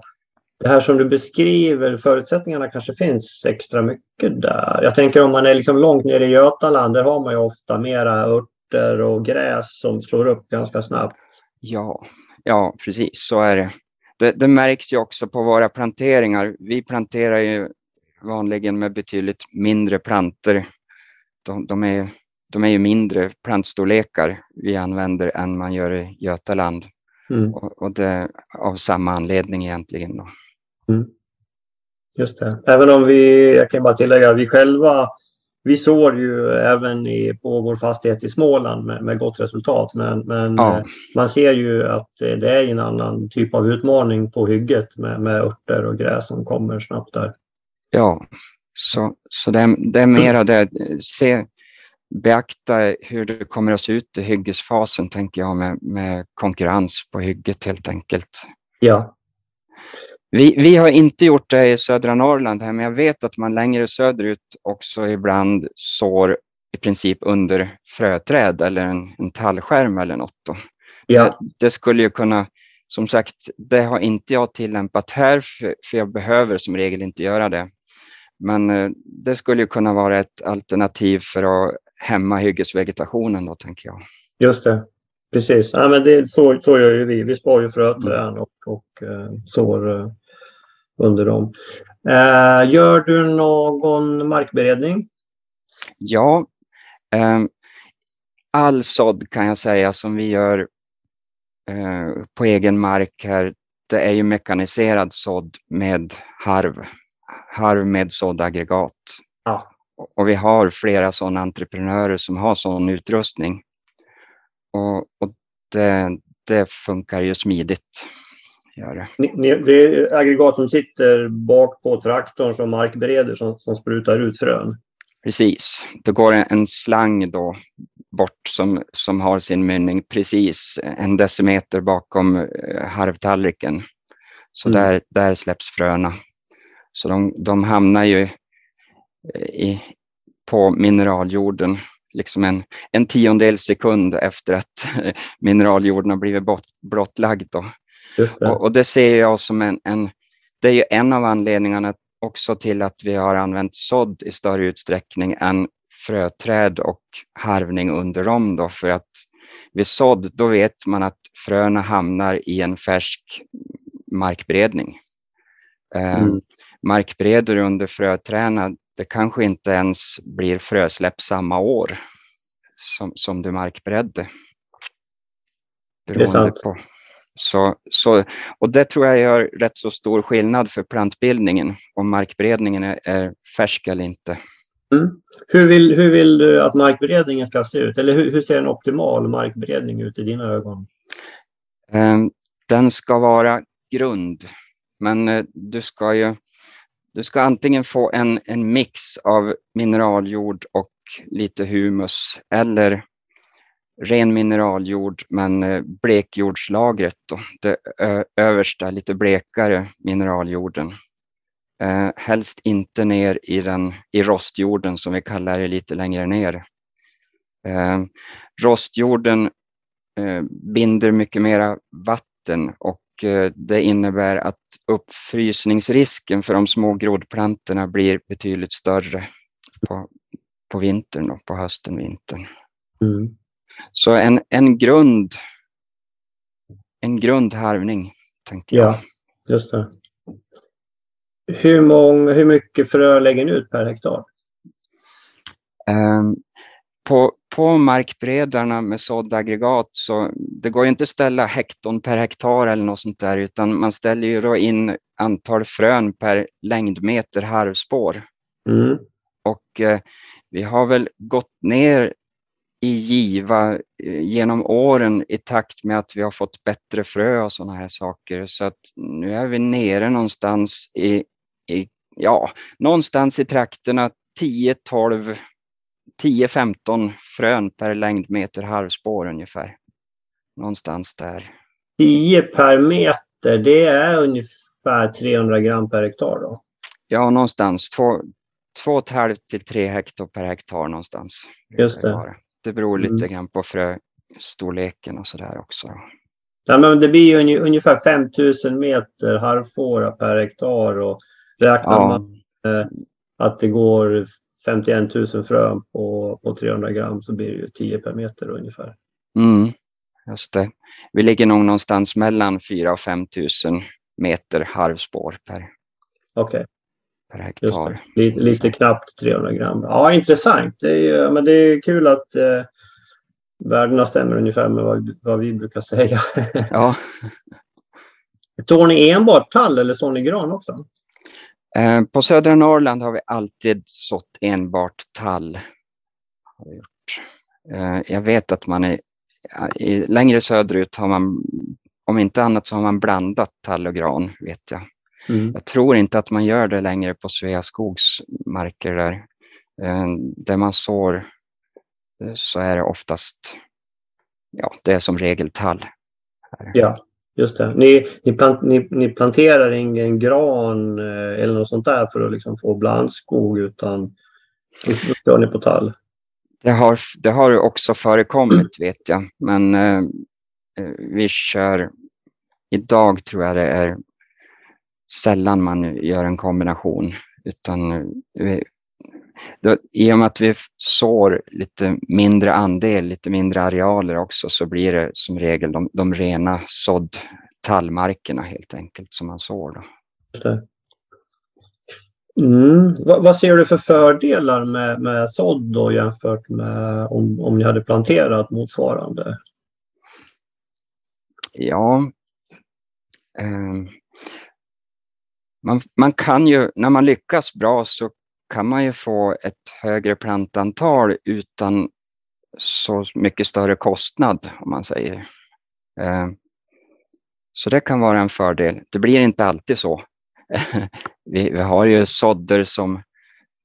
Det här som du beskriver, förutsättningarna kanske finns extra mycket där. Jag tänker om man är liksom långt ner i Götaland, där har man ju ofta mera örter och gräs som slår upp ganska snabbt. Ja, ja precis så är det. det. Det märks ju också på våra planteringar. Vi planterar ju vanligen med betydligt mindre planter. De, de är de är ju mindre plantstorlekar vi använder än man gör i Götaland. Mm. Och, och, det av samma anledning egentligen. Då. Mm. Just det. Även om vi, jag kan bara tillägga, vi själva vi sår ju även i, på vår fastighet i Småland med, med gott resultat. Men, men ja. Eh, man ser ju att det är en annan typ av utmaning på hygget med, med örter och gräs som kommer snabbt där. Ja, så, så det, det är mera det. Se, beakta hur det kommer att se ut i hyggesfasen, tänker jag, med, med konkurrens på hygget helt enkelt. Ja. Vi, vi har inte gjort det i södra Norrland här, men jag vet att man längre söderut också ibland sår i princip under fröträd eller en, en tallskärm eller något. Då. Ja. Det, det, skulle ju kunna, som sagt, det har inte jag tillämpat här, för, för jag behöver som regel inte göra det. Men eh, det skulle kunna vara ett alternativ för att hämma hyggesvegetationen då, tänker jag. Just det. Precis. Ja, men det, så, så gör ju vi. Vi spar ju fröträd och, och eh, sår eh, under dem. Eh, gör du någon markberedning? Ja, eh, all sådd kan jag säga som vi gör eh, på egen mark här, det är ju mekaniserad sådd med harv. Harv med såddaggregat. Ja. Och vi har flera sådana entreprenörer som har sån utrustning. Och, och det, det funkar ju smidigt. Gör det. Ni, det är aggregat som sitter bak på traktorn som markbereder som, som sprutar ut frön. Precis. Det går en, en slang då bort som, som har sin mynning precis en decimeter bakom eh, harvtallriken. Så Mm. där, där släpps fröna. Så de, de hamnar ju i, på mineraljorden liksom en, en tiondel sekund efter att mineraljorden har blivit bort, blottlagd. Då. Det. Och, och det ser jag som en, en, det är ju en av anledningarna också till att vi har använt sådd i större utsträckning än fröträd och harvning under dem då, för att vid sådd då vet man att fröna hamnar i en färsk markberedning. Eh, Mm. Markbereder under fröträna, det kanske inte ens blir frösläpp samma år som, som du markberedde. Beroende sant. På. Så, så, och det tror jag gör rätt så stor skillnad för plantbildningen, om markberedningen är, är färsk eller inte. Mm. Hur, vill, hur vill du att markberedningen ska se ut? Eller hur, hur ser en optimal markberedning ut i dina ögon? Eh, Den ska vara grund, men eh, du ska ju du ska antingen få en, en mix av mineraljord och lite humus eller ren mineraljord men eh, blekjordslagret, då, det översta lite blekare mineraljorden. Eh, helst inte ner i, den, i rostjorden som vi kallar det lite längre ner. Eh, rostjorden eh, binder mycket mera vatten och det innebär att uppfrysningsrisken för de små grodplantorna blir betydligt större på, på vintern och på hösten, vintern. Mm. Så en, en grund en grundharvning, tänker jag. Ja, just det. Hur, mång, hur mycket frö lägger ni ut per hektar? På, på markberedarna med såddaggregat så det går ju inte att ställa hekton per hektar eller något sånt där utan man ställer ju då in antal frön per längdmeter harvspår. Mm. Och eh, vi har väl gått ner i giva eh, genom åren i takt med att vi har fått bättre frö och sådana här saker. Så att nu är vi nere någonstans i, i ja, någonstans i trakterna 10, 12, 10, 15 frön per längdmeter harvspår ungefär. Någonstans där. 10 per meter, det är ungefär 300 gram per hektar då? Ja, någonstans två, två och ett halvt till tre hektar per hektar någonstans. Just det. Det beror lite Mm. grann på fröstorleken och sådär också. Ja, men det blir ju unge- ungefär 5000 meter harvfåra per hektar och räknar Ja, man att det går 51 000 frön på, på 300 gram så blir det ju 10 per meter ungefär. mm, just det. Vi ligger nog någonstans mellan 4 och 5 000 meter harvspår per, Okej, per hektar. Lite, lite knappt 300 gram. Ja, intressant. Det är, ju- men det är kul att eh, värdena stämmer ungefär med vad, vad vi brukar säga. Ja, Sår ni enbart tall eller sår ni gran också? Eh, på södra Norrland har vi alltid sått enbart tall. Eh, jag vet att man är i, längre söderut har man, om inte annat så har man blandat tall och gran, vet jag. Mm. Jag tror inte att man gör det längre på Sveaskogs marker där. Eh, Där man sår så är det oftast, ja, det är som regel tall. Ja, just det. Ni, ni, plant, ni, ni planterar ingen gran eh, eller något sånt där för att liksom få blandskog utan då kör ni på tall. Det har, det har också förekommit vet jag, men eh, eh, vi kör, idag tror jag det är sällan man gör en kombination Utan eh, vi, då, I och med att vi sår lite mindre andel, lite mindre arealer också, så blir det som regel de, de rena sådd tallmarkerna helt enkelt som man sår. Då. Mm. Vad, vad, ser du för fördelar med, med sådd då jämfört med om, om ni hade planterat motsvarande? Ja, eh, man, man kan ju, när man lyckas bra så kan man ju få ett högre plantantal utan så mycket större kostnad om man säger. Eh, så det kan vara en fördel. Det blir inte alltid så. vi, vi, har ju sådder som,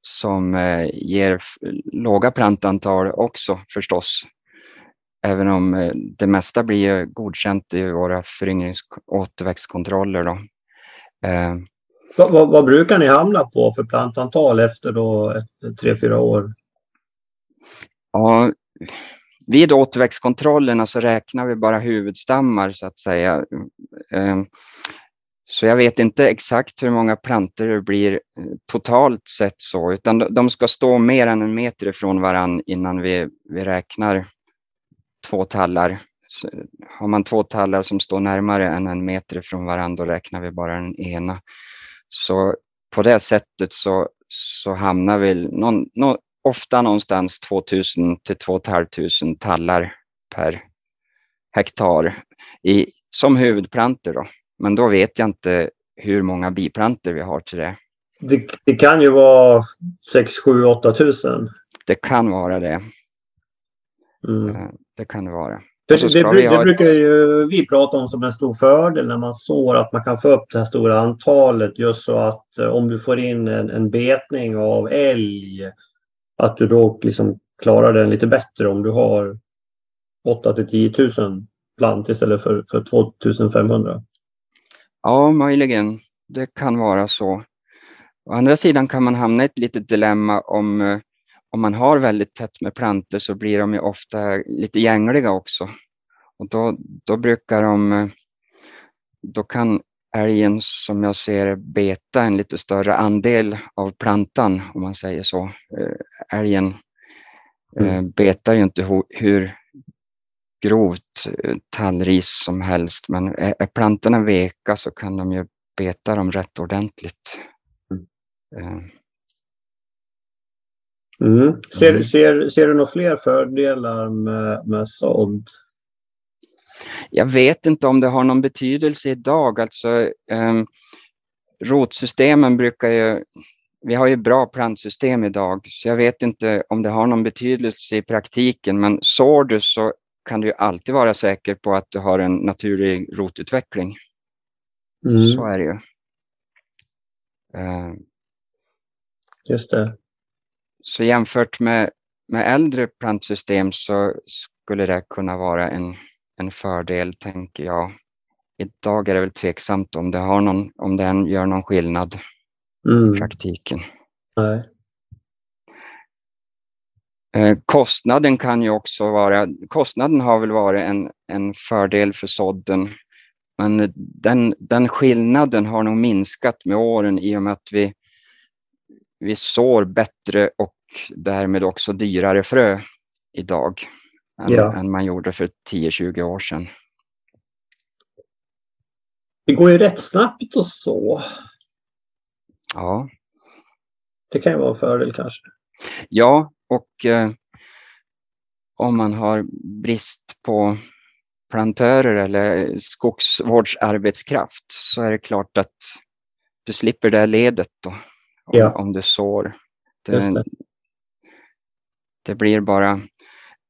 som eh, ger låga plantantal också förstås. Även om eh, det mesta blir godkänt i våra föryngrings återväxtkontroller. Då. Vad, vad, vad, brukar ni hamna på för plantantal efter då tre, fyra år? Ja, vid återväxtkontrollerna så räknar vi bara huvudstammar så att säga. Ehm, så jag vet inte exakt hur många plantor det blir eh, totalt sett så, utan de ska stå mer än en meter ifrån varann innan vi, vi räknar två tallar. Så har man två tallar som står närmare än en meter ifrån varandra, då räknar vi bara den ena. Så på det sättet så, så hamnar vi någon, någon, ofta någonstans 2000 till 2 500 tallar per hektar i, som huvudplanter. Då. Men då vet jag inte hur många biplanter vi har till det. Det, det kan ju vara 6, 7, 8 tusen. Det kan vara det. Mm. Eh, det kan det vara. För det, det, det brukar ju vi prata om som en stor fördel när man sår att man kan få upp det här stora antalet just så att eh, om du får in en, en betning av älg att du då liksom klarar den lite bättre om du har 8 till 10 000 plant istället för, för 2500. Ja, möjligen. Det kan vara så. Å andra sidan kan man hamna i ett litet dilemma om eh, om man har väldigt tätt med plantor så blir de ju ofta lite gängliga också. Och då, då brukar de, då kan älgen som jag ser beta en lite större andel av plantan om man säger så. Eh, älgen eh, mm. betar ju inte hur grovt eh, tallris som helst men är plantorna veka så kan de ju beta dem rätt ordentligt. Mm. Mm. Ser, mm. ser, ser du några fler fördelar med, med sådd? Jag vet inte om det har någon betydelse idag. Alltså, um, rotsystemen brukar ju... Vi har ju bra plantsystem idag, så jag vet inte om det har någon betydelse i praktiken. Men sår du så kan du alltid vara säker på att du har en naturlig rotutveckling. Mm. Så är det ju. Uh, Just det. Så jämfört med, med äldre plantsystem så skulle det kunna vara en, en fördel, tänker jag. Idag är det väl tveksamt om det, har någon, om den gör någon skillnad mm. i praktiken. Nej. Eh, kostnaden kan ju också vara, kostnaden har väl varit en, en fördel för sådden, men den, den skillnaden har nog minskat med åren i och med att vi, vi sår bättre och därmed också dyrare frö idag än, ja. än man gjorde för 10-20 år sedan. Det går ju rätt snabbt och så. Ja. Det kan ju vara en fördel kanske. Ja, och eh, om man har brist på plantörer eller skogsvårdsarbetskraft så är det klart att du slipper det ledet då, om, ja. om du sår. Det, det blir bara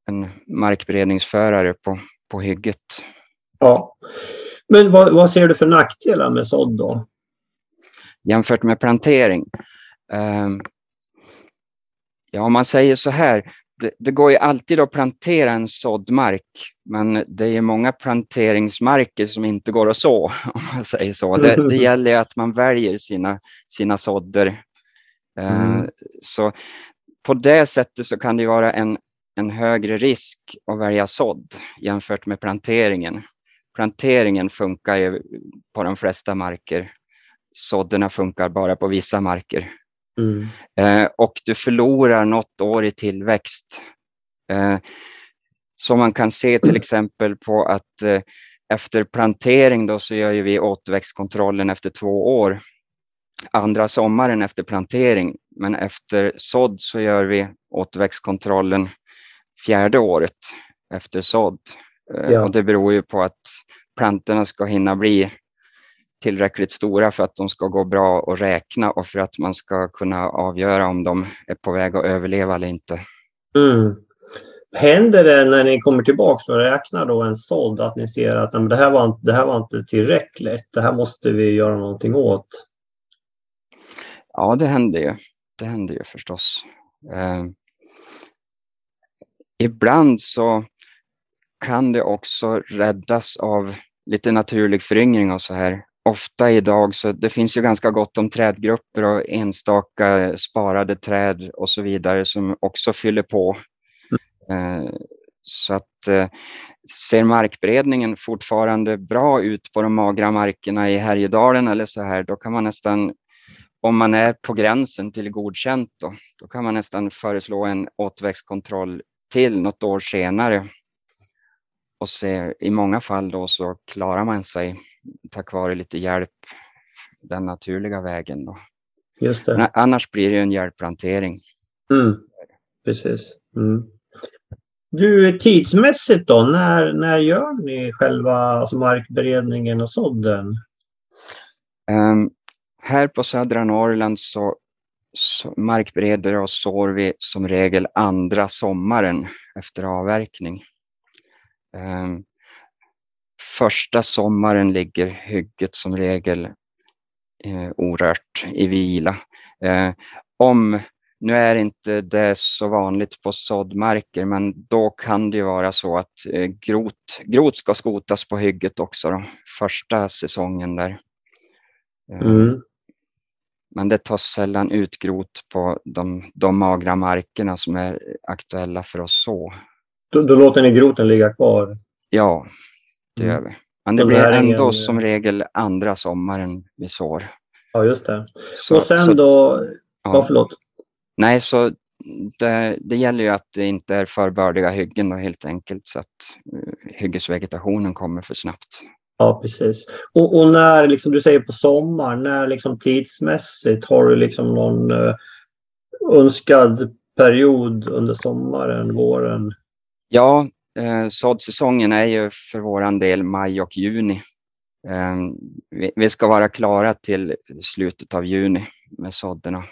en markberedningsförare på, på hygget. Ja. Men vad, vad ser du för nackdelar med sådd då? Jämfört med plantering? Um, ja, om man säger så här, det, det, går ju alltid att plantera en såddmark, men det är många planteringsmarker som inte går att så, om man säger så. Det, det gäller att man väljer sina, sina sådder. Ehm, mm. Så på det sättet så kan det vara en, en högre risk att välja sådd jämfört med planteringen. Planteringen funkar ju på de flesta marker. Sådderna funkar bara på vissa marker. Mm. Eh, och du förlorar något år i tillväxt. Eh, som man kan se till exempel på att eh, efter plantering då så gör vi återväxtkontrollen efter två år. Andra sommaren efter plantering, men efter sådd så gör vi återväxtkontrollen fjärde året efter sådd. Eh, ja. Och det beror ju på att plantorna ska hinna bli tillräckligt stora för att de ska gå bra att räkna och för att man ska kunna avgöra om de är på väg att överleva eller inte. Mm. Händer det när ni kommer tillbaka för att räkna då en sådd att ni ser att nej, det, här var, det här var inte tillräckligt, det här måste vi göra någonting åt? Ja, det händer ju. Det händer ju förstås. Eh, ibland så kan det också räddas av lite naturlig föryngring och så här. Ofta idag så det finns ju ganska gott om trädgrupper och enstaka sparade träd och så vidare som också fyller på. Mm. Så att eh, ser markberedningen fortfarande bra ut på de magra markerna i Härjedalen eller så här, då kan man nästan, om man är på gränsen till godkänt, då, då kan man nästan föreslå en återväxtkontroll till något år senare och se, i många fall då så klarar man sig tack vare lite hjälp den naturliga vägen. Då. Just det. Annars blir det en hjälpplantering. Mm. Precis. Mm. Du, tidsmässigt då, när, när gör ni själva alltså markberedningen och sådden? Um, här på södra Norrland så, så markbereder och sår vi som regel andra sommaren efter avverkning. Um, första sommaren ligger hygget som regel eh, orört i vila. Ehm, om, nu är inte det så vanligt på såddmarker, men då kan det ju vara så att eh, grot, grot ska skotas på hygget också, då, första säsongen där. Ehm, mm. Men det tas sällan ut grot på de, de magra markerna som är aktuella för att så. Då, då låter ni groten ligga kvar? Ja, det gör vi. Men det blir ändå ingen... som regel andra sommaren vi sår. Ja, just det. Så, och sen så, då... Ja, ja, förlåt. Nej, så det, det, gäller ju att det inte är för bördiga hyggen då, helt enkelt så att uh, hyggesvegetationen kommer för snabbt. Ja, precis. Och, och, när, liksom, du säger på sommaren, när liksom tidsmässigt har du liksom någon uh, önskad period under sommaren, våren? Ja, Eh, såddsäsongen är ju för våran del maj och juni. Eh, vi, vi, ska vara klara till slutet av juni med sådderna.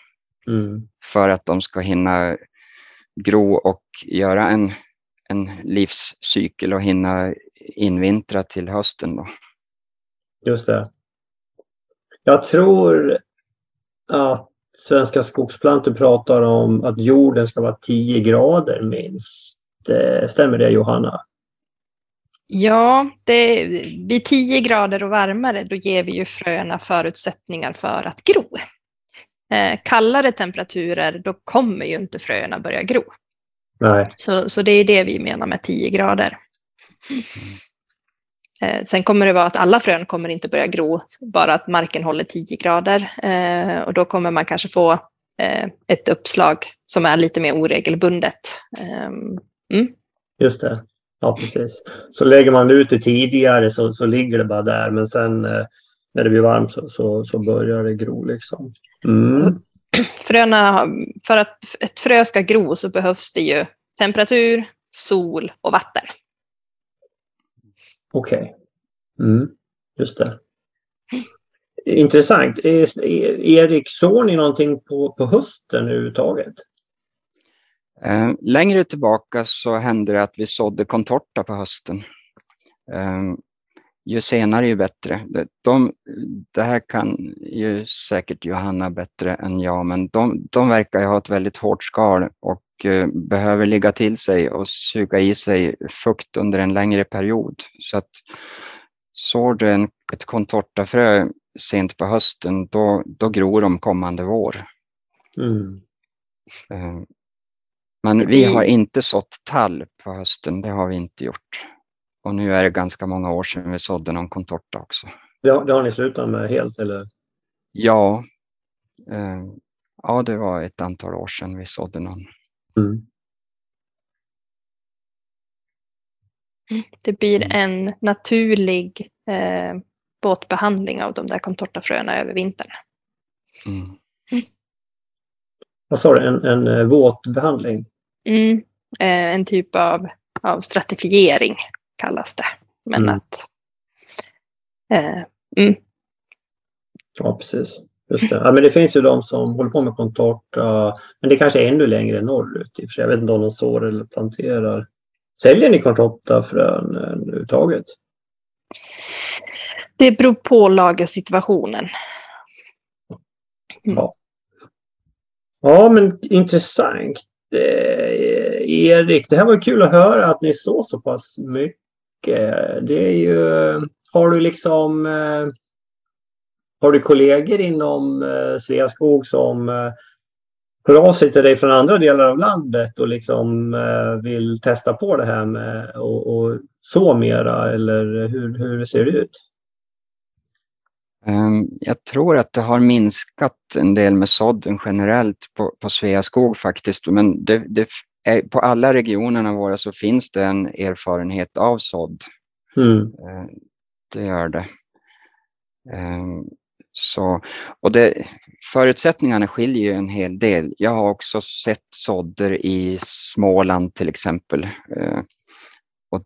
Mm. För att de ska hinna gro och göra en, en livscykel och hinna invintra till hösten. Då. Just det. Jag tror att Svenska skogsplantor pratar om att jorden ska vara 10 grader minst. Eh, stämmer det Johanna? Ja, det, vid 10 grader och varmare då ger vi ju fröna förutsättningar för att gro. Eh, kallare temperaturer då kommer ju inte fröna börja gro. Nej. Så, så det är det vi menar med 10 grader. Eh, sen kommer det vara att alla frön kommer inte börja gro, bara att marken håller 10 grader. Eh, och då kommer man kanske få eh, ett uppslag som är lite mer oregelbundet. Ehm, Mm. Just det. Ja, precis. Så lägger man ut det tidigare så, så ligger det bara där. Men sen när det blir varmt så, så, så börjar det gro. Liksom. Mm. Fröna, för att ett frö ska gro så behövs det ju temperatur, sol och vatten. Okej. Okay. Mm. Just det. Intressant. Erik, såg ni någonting på, på hösten överhuvudtaget? Eh, längre tillbaka så hände det att vi sådde contorta på hösten. Eh, Eh, ju senare ju bättre. De, det här kan ju säkert Johanna bättre än jag, men de, de verkar ha ett väldigt hårt skal och eh, behöver ligga till sig och suga i sig fukt under en längre period. Så att sår du en, ett contortafrö sent på hösten, då, då gror de kommande vår. Mm. Men vi har inte sått tall på hösten, det har vi inte gjort. Och nu är det ganska många år sedan vi sådde någon contorta också. Det har, det har ni slutat med helt eller? Ja. Eh, Ja, det var ett antal år sedan vi sådde någon. Mm. Det blir Mm. en naturlig eh, båtbehandling av de där contortafröna över vintern. Mm. Vad sa du? En, en eh, våtbehandling? Mm. Eh, en typ av, av stratifiering kallas det. Men Mm. att eh, mm, Ja, precis. Just det. Ja, men det finns ju de som håller på med contorta, men det kanske är ännu längre norrut. i och för sig. Jag vet inte om de sår eller planterar. Säljer ni contortafrön eh, överhuvudtaget? det beror på lagersituationen. Ja, men intressant. Eh, Erik, det här var kul att höra att ni så så pass mycket. Eh, det är ju, har du liksom, eh, har du kollegor inom eh, Sveaskog som hör av sig till dig från andra delar av landet och liksom vill testa på det här med och, och så mera eller hur, hur ser det ut? Ehm, jag tror att det har minskat en del med sådden generellt på, på Sveaskog faktiskt. Men det, det på alla regionerna våra så finns det en erfarenhet av sådd. Mm. Eh, Det gör det. Ehm, Så, och det, förutsättningarna skiljer en hel del. Jag har också sett sådder i Småland till exempel. Eh, Och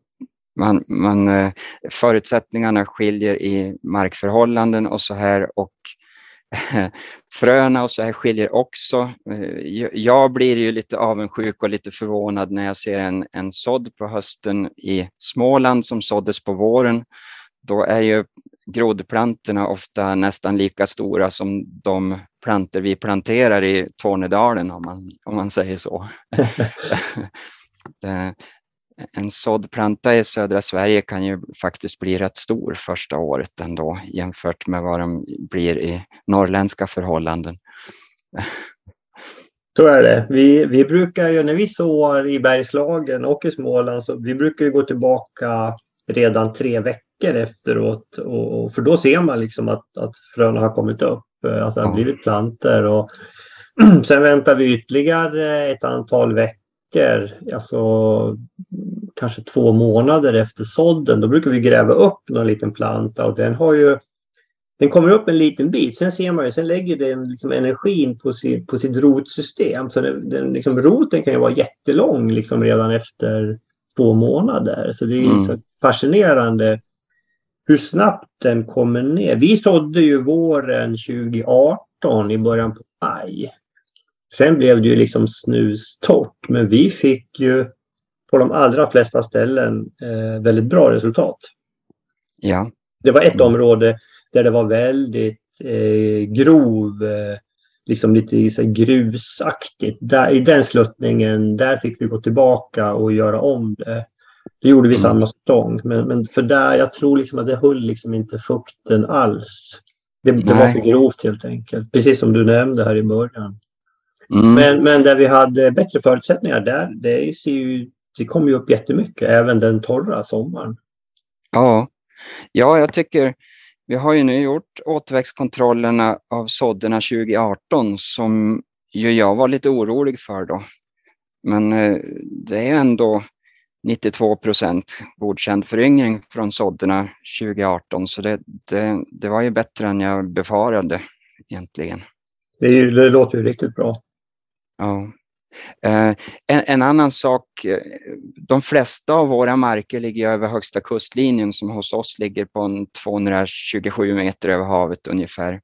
man, man, eh, förutsättningarna skiljer i markförhållanden och så här och fröna och så här skiljer också. Eh, jag- Jag blir ju lite avundsjuk och lite förvånad när jag ser en, en sådd på hösten i Småland som såddes på våren. Då är ju grodplantorna ofta nästan lika stora som de plantor vi planterar i Tornedalen om man, om man säger så. Det- en sådd planta i södra Sverige kan ju faktiskt bli rätt stor första året ändå jämfört med vad de blir i norrländska förhållanden. Så är det. Vi, vi brukar ju när vi sår i Bergslagen och i Småland så vi brukar ju gå tillbaka redan tre veckor efteråt. Och, för då ser man liksom att, att fröna har kommit upp. Att det har blivit planter. Och sen väntar vi ytterligare ett antal veckor. Alltså kanske två månader efter sådden. Då brukar vi gräva upp någon liten planta och den har ju den kommer upp en liten bit, sen ser man ju, sen lägger den liksom energin på, sin, på sitt rotsystem. Så den, den, liksom, roten kan ju vara jättelång liksom redan efter två månader. Så det är Mm. liksom fascinerande hur snabbt den kommer ner. Vi sådde ju våren 2018 i början på maj. Sen blev det ju liksom snustort, men vi fick ju på de allra flesta ställen eh, väldigt bra resultat. Ja, Det var ett område där det var väldigt eh, grov, eh, liksom lite så grusaktigt. Där, I den sluttningen, där fick vi gå tillbaka och göra om det. Det gjorde vi Mm. samma säsong, men, men för där, jag tror liksom att det höll liksom inte fukten alls. Det, det var för grovt helt enkelt, precis som du nämnde här i början. Mm. Men, men där vi hade bättre förutsättningar, där, det, ser ju, det kom ju upp jättemycket, även den torra sommaren. Ja. ja, jag tycker vi har ju nu gjort återväxtkontrollerna av sådderna 2018 som ju jag var lite orolig för då. Men eh, det är ändå 92 procent godkänd föryngring från sådderna 2018 så det, det, det var ju bättre än jag befarade egentligen. Det, är det låter ju riktigt bra. Ja. Eh, en, en annan sak, eh, de flesta av våra marker ligger över högsta kustlinjen som hos oss ligger på en 227 meter över havet ungefär.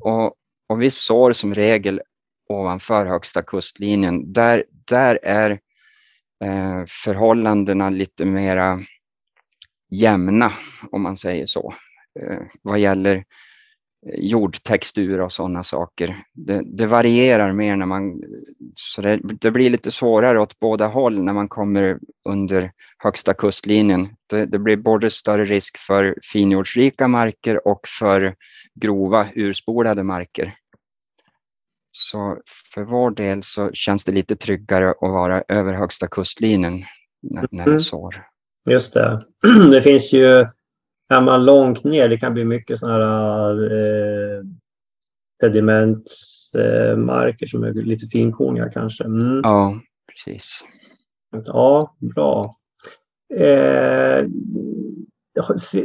Och, och vi sår som regel ovanför högsta kustlinjen. Där, där är eh, förhållandena lite mera jämna om man säger så. Eh, vad gäller jordtextur och sådana saker. Det, det varierar mer när man, så det, det blir lite svårare åt båda håll när man kommer under högsta kustlinjen. Det, det blir både större risk för finjordsrika marker och för grova urspolade marker. Så för vår del så känns det lite tryggare att vara över högsta kustlinjen när, när vi Mm. sår. Just det. Det finns ju, är man långt ner, det kan bli mycket sådana här eh, sedimentsmarker som är lite finkorniga kanske. Mm. Ja, precis. Ja, bra. Eh,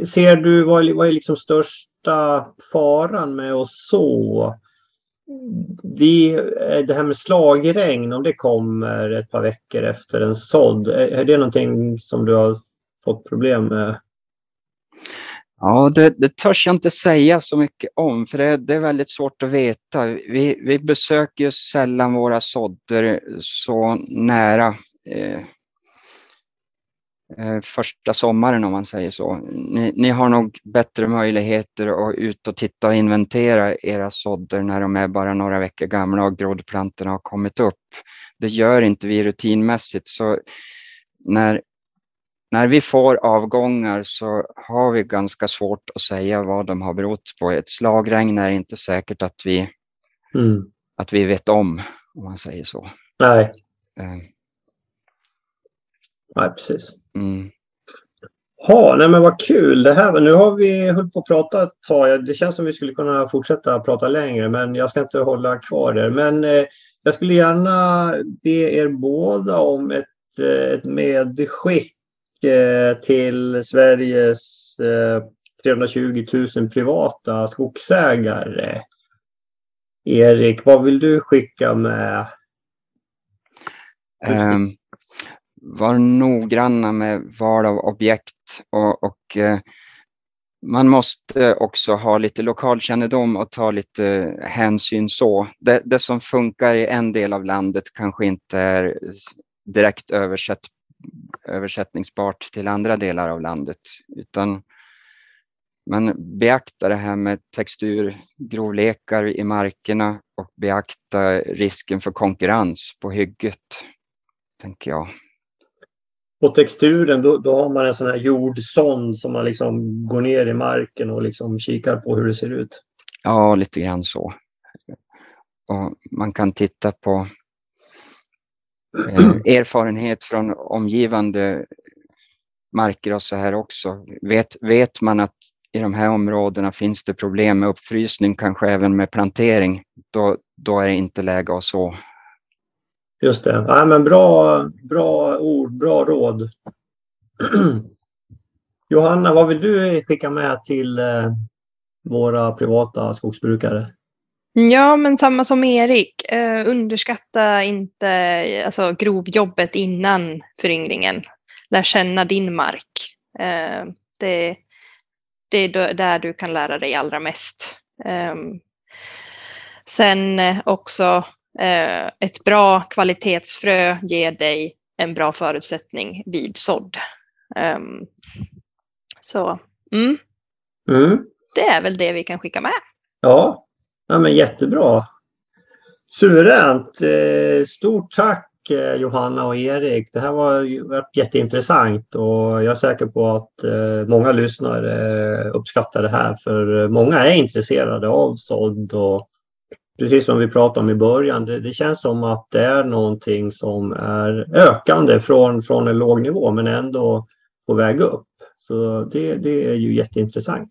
ser du vad, vad är liksom största faran med att så? Vi, eh, det här med slagregn, om det kommer ett par veckor efter en sådd, är det någonting som du har fått problem med? Ja, det, det törs jag inte säga så mycket om, för det, det är väldigt svårt att veta. Vi, vi besöker sällan våra sådder så nära eh, eh, första sommaren om man säger så. Ni, ni, har nog bättre möjligheter att ut och titta och inventera era sådder när de är bara några veckor gamla och groddplantorna har kommit upp. Det gör inte vi rutinmässigt, så när när vi får avgångar så har vi ganska svårt att säga vad de har berott på. Ett slagregn är inte säkert att vi, mm. att vi vet om, om man säger så. Nej. Eh. Nej, precis. Mm. Ha, nej men vad kul det här. Nu har vi hållit på att prata ett tag. Det känns som vi skulle kunna fortsätta prata längre, men jag ska inte hålla kvar där. Men eh, jag skulle gärna be er båda om ett, eh, ett medskick Eh, till Sveriges eh, 320 000 privata skogsägare. Erik, vad vill du skicka med? Um, var noggranna med val av objekt och, och uh, man måste också ha lite lokalkännedom och ta lite hänsyn så. Det, det, som funkar i en del av landet kanske inte är direkt översatt översättningsbart till andra delar av landet, utan man beaktar det här med texturgrovlekar i markerna och beakta risken för konkurrens på hygget, tänker jag. På texturen, då, då har man en sån här jordsond som man liksom går ner i marken och liksom kikar på hur det ser ut. Ja, lite grann så. Och man kan titta på eh, erfarenhet från omgivande marker och så här också. Vet, vet man att i de här områdena finns det problem med uppfrysning, kanske även med plantering, då, då är det inte läge att så. Just det. Ja, men bra, bra ord, bra råd. Johanna, vad vill du skicka med till eh, våra privata skogsbrukare? Ja, men samma som Erik. Eh, underskatta inte alltså, grovjobbet innan föryngringen. Lär känna din mark. Eh, det, det är där du kan lära dig allra mest. Eh, sen också eh, ett bra kvalitetsfrö ger dig en bra förutsättning vid sådd. Ehm, så mm. Mm. det är väl det vi kan skicka med. Ja, Ja, men jättebra. Suveränt. Eh, stort tack eh, Johanna och Erik. Det här var varit jätteintressant och jag är säker på att eh, många lyssnare uppskattar det här för många är intresserade av sådd och precis som vi pratade om i början, det, det, känns som att det är någonting som är ökande från, från en låg nivå men ändå på väg upp. Så det, det är ju jätteintressant.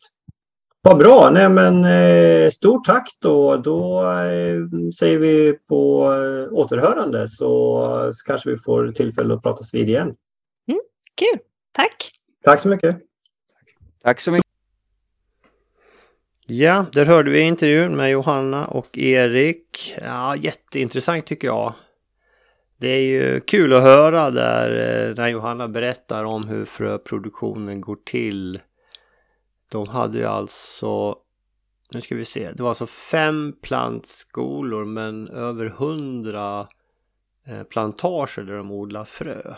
Vad bra, nej men eh, stort tack då. Då eh, säger vi på eh, återhörande så, så kanske vi får tillfälle att pratas vid igen. Mm, kul, tack. Tack så mycket. Tack så mycket. Ja, där hörde vi intervjun med Johanna och Erik. Ja, jätteintressant tycker jag. Det är ju kul att höra där eh, när Johanna berättar om hur fröproduktionen går till de hade ju alltså, nu ska vi se, det var alltså fem plantskolor men över hundra eh, plantager där de odlar frö.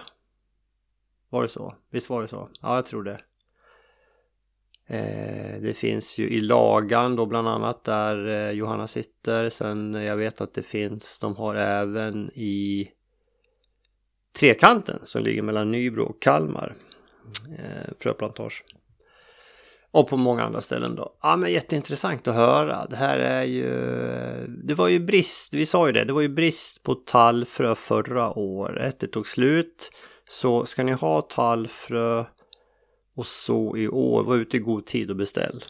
Var det så? Visst var det så? Ja, jag tror det. Eh, det finns ju i Lagan då bland annat där eh, Johanna sitter. Sen eh, jag vet att det finns, de har även i Trekanten som ligger mellan Nybro och Kalmar. Eh, fröplantage. Och på många andra ställen då. Ja men jätteintressant att höra. Det här är ju... Det var ju brist, vi sa ju det, det var ju brist på tallfrö förra året. Det tog slut. Så ska ni ha tallfrö och så i år, var ute i god tid och beställ.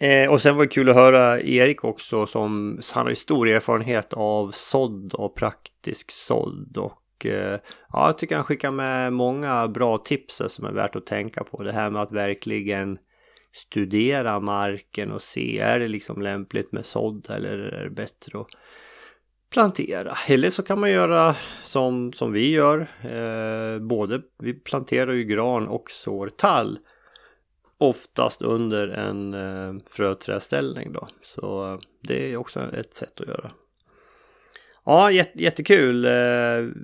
Eh, och sen var det kul att höra Erik också som han har ju stor erfarenhet av sådd och praktisk sådd. Och och eh, ja, jag tycker han skickar med många bra tips som är värt att tänka på. Det här med att verkligen studera marken och se är det liksom lämpligt med sådd eller är det bättre att plantera. Eller så kan man göra som, som vi gör. Eh, både vi planterar ju gran och sår tall. Oftast under en eh, fröträställning då. Så eh, det är också ett sätt att göra. Ja, jättekul. Eh,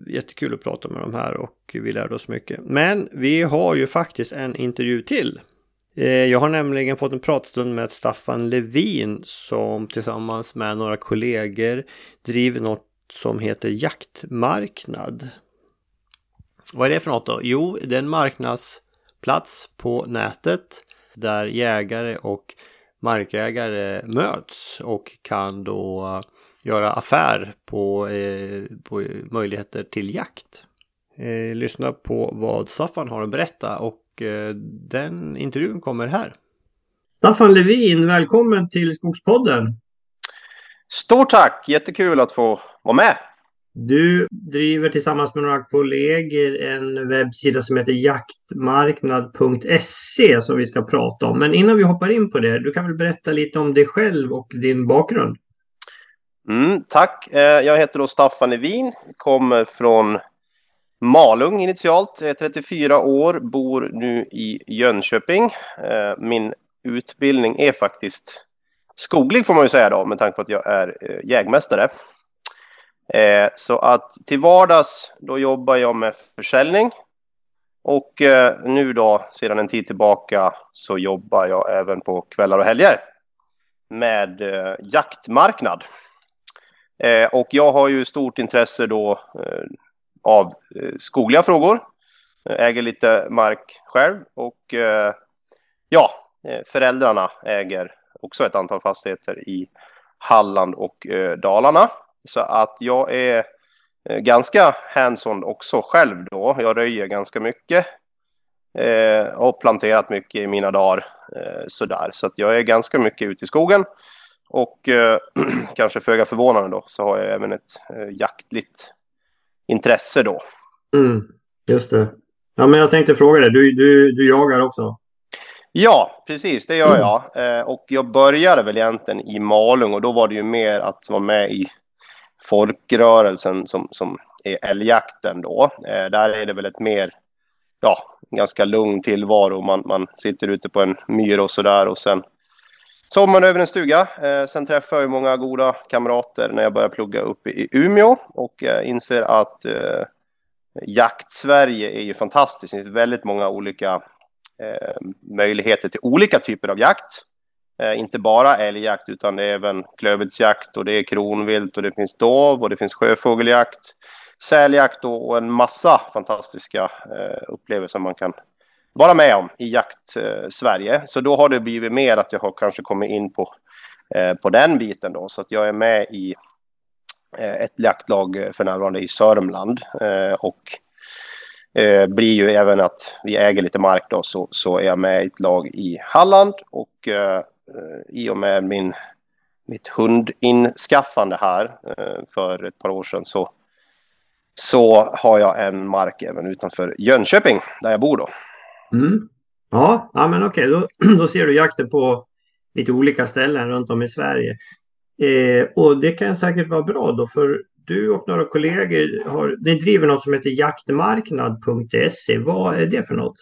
jättekul att prata med de här och vi lärde oss mycket. Men vi har ju faktiskt en intervju till. Eh, jag har nämligen fått en pratstund med Staffan Levin som tillsammans med några kollegor driver något som heter Jaktmarknad. Vad är det för något då? Jo, det är en marknadsplats på nätet där jägare och markägare möts och kan då göra affär på, eh, på möjligheter till jakt. Eh, lyssna på vad Staffan har att berätta och Eh, den intervjun kommer här. Staffan Levin, välkommen till Skogspodden. Stort tack! Jättekul att få vara med. Du driver tillsammans med några kollegor en webbsida som heter jaktmarknad.se som vi ska prata om. Men innan vi hoppar in på det, du kan väl berätta lite om dig själv och din bakgrund? Mm, tack! Eh, jag heter då Staffan Levin, kommer från Malung initialt, är 34 år, bor nu i Jönköping. Eh, min utbildning är faktiskt skoglig får man ju säga då, med tanke på att jag är eh, jägmästare. Så att till vardags, då jobbar jag med försäljning. Och nu då, sedan en tid tillbaka, så jobbar jag även på kvällar och helger med jaktmarknad. Eh, och jag har ju stort intresse då eh, av eh, skogliga frågor. Jag äger lite mark själv och eh, ja, föräldrarna äger också ett antal fastigheter i Halland och Dalarna. Så att jag är ganska hands-on också själv då. Jag röjer ganska mycket och planterat mycket i mina dagar sådär. Så att jag är ganska mycket ute i skogen. Och kanske föga förvånande då så har jag även ett jaktligt intresse då. Mm, just det. Ja, men jag tänkte fråga dig, du, du, du jagar också? Ja, precis, det gör jag. Eh, och jag började väl egentligen i Malung och då var det ju mer att vara med i folkrörelsen som, som är älgjakten då. Eh, där är det väl ett mer, ja, ganska lugn tillvaro. Man, man sitter ute på en myr och sådär och sen Sommaren över en stuga. Eh, sen träffar jag många goda kamrater när jag började plugga uppe i Umeå och eh, inser att eh, jakt-Sverige är ju fantastiskt. Det finns väldigt många olika eh, möjligheter till olika typer av jakt. Eh, inte bara älgjakt utan det är även klövviltsjakt och det är kronvilt och det finns dov och det finns sjöfågeljakt, säljakt och en massa fantastiska eh, upplevelser man kan vara med om i jakt-Sverige. Eh, så då har det blivit mer att jag har kanske kommit in på, eh, på den biten då. Så att jag är med i eh, ett jaktlag eh, för närvarande i Sörmland. Eh, och eh, blir ju även att vi äger lite mark då så, så är jag med i ett lag i Halland. Och i och med min, mitt hundinskaffande här för ett par år sedan så så har jag en mark även utanför Jönköping där jag bor då. Mm. Ja, ja, men okej, då, då ser du jakten på lite olika ställen runt om i Sverige. Eh, och det kan säkert vara bra då, för du och några kollegor har, ni driver något som heter jaktmarknad.se. Vad är det för något?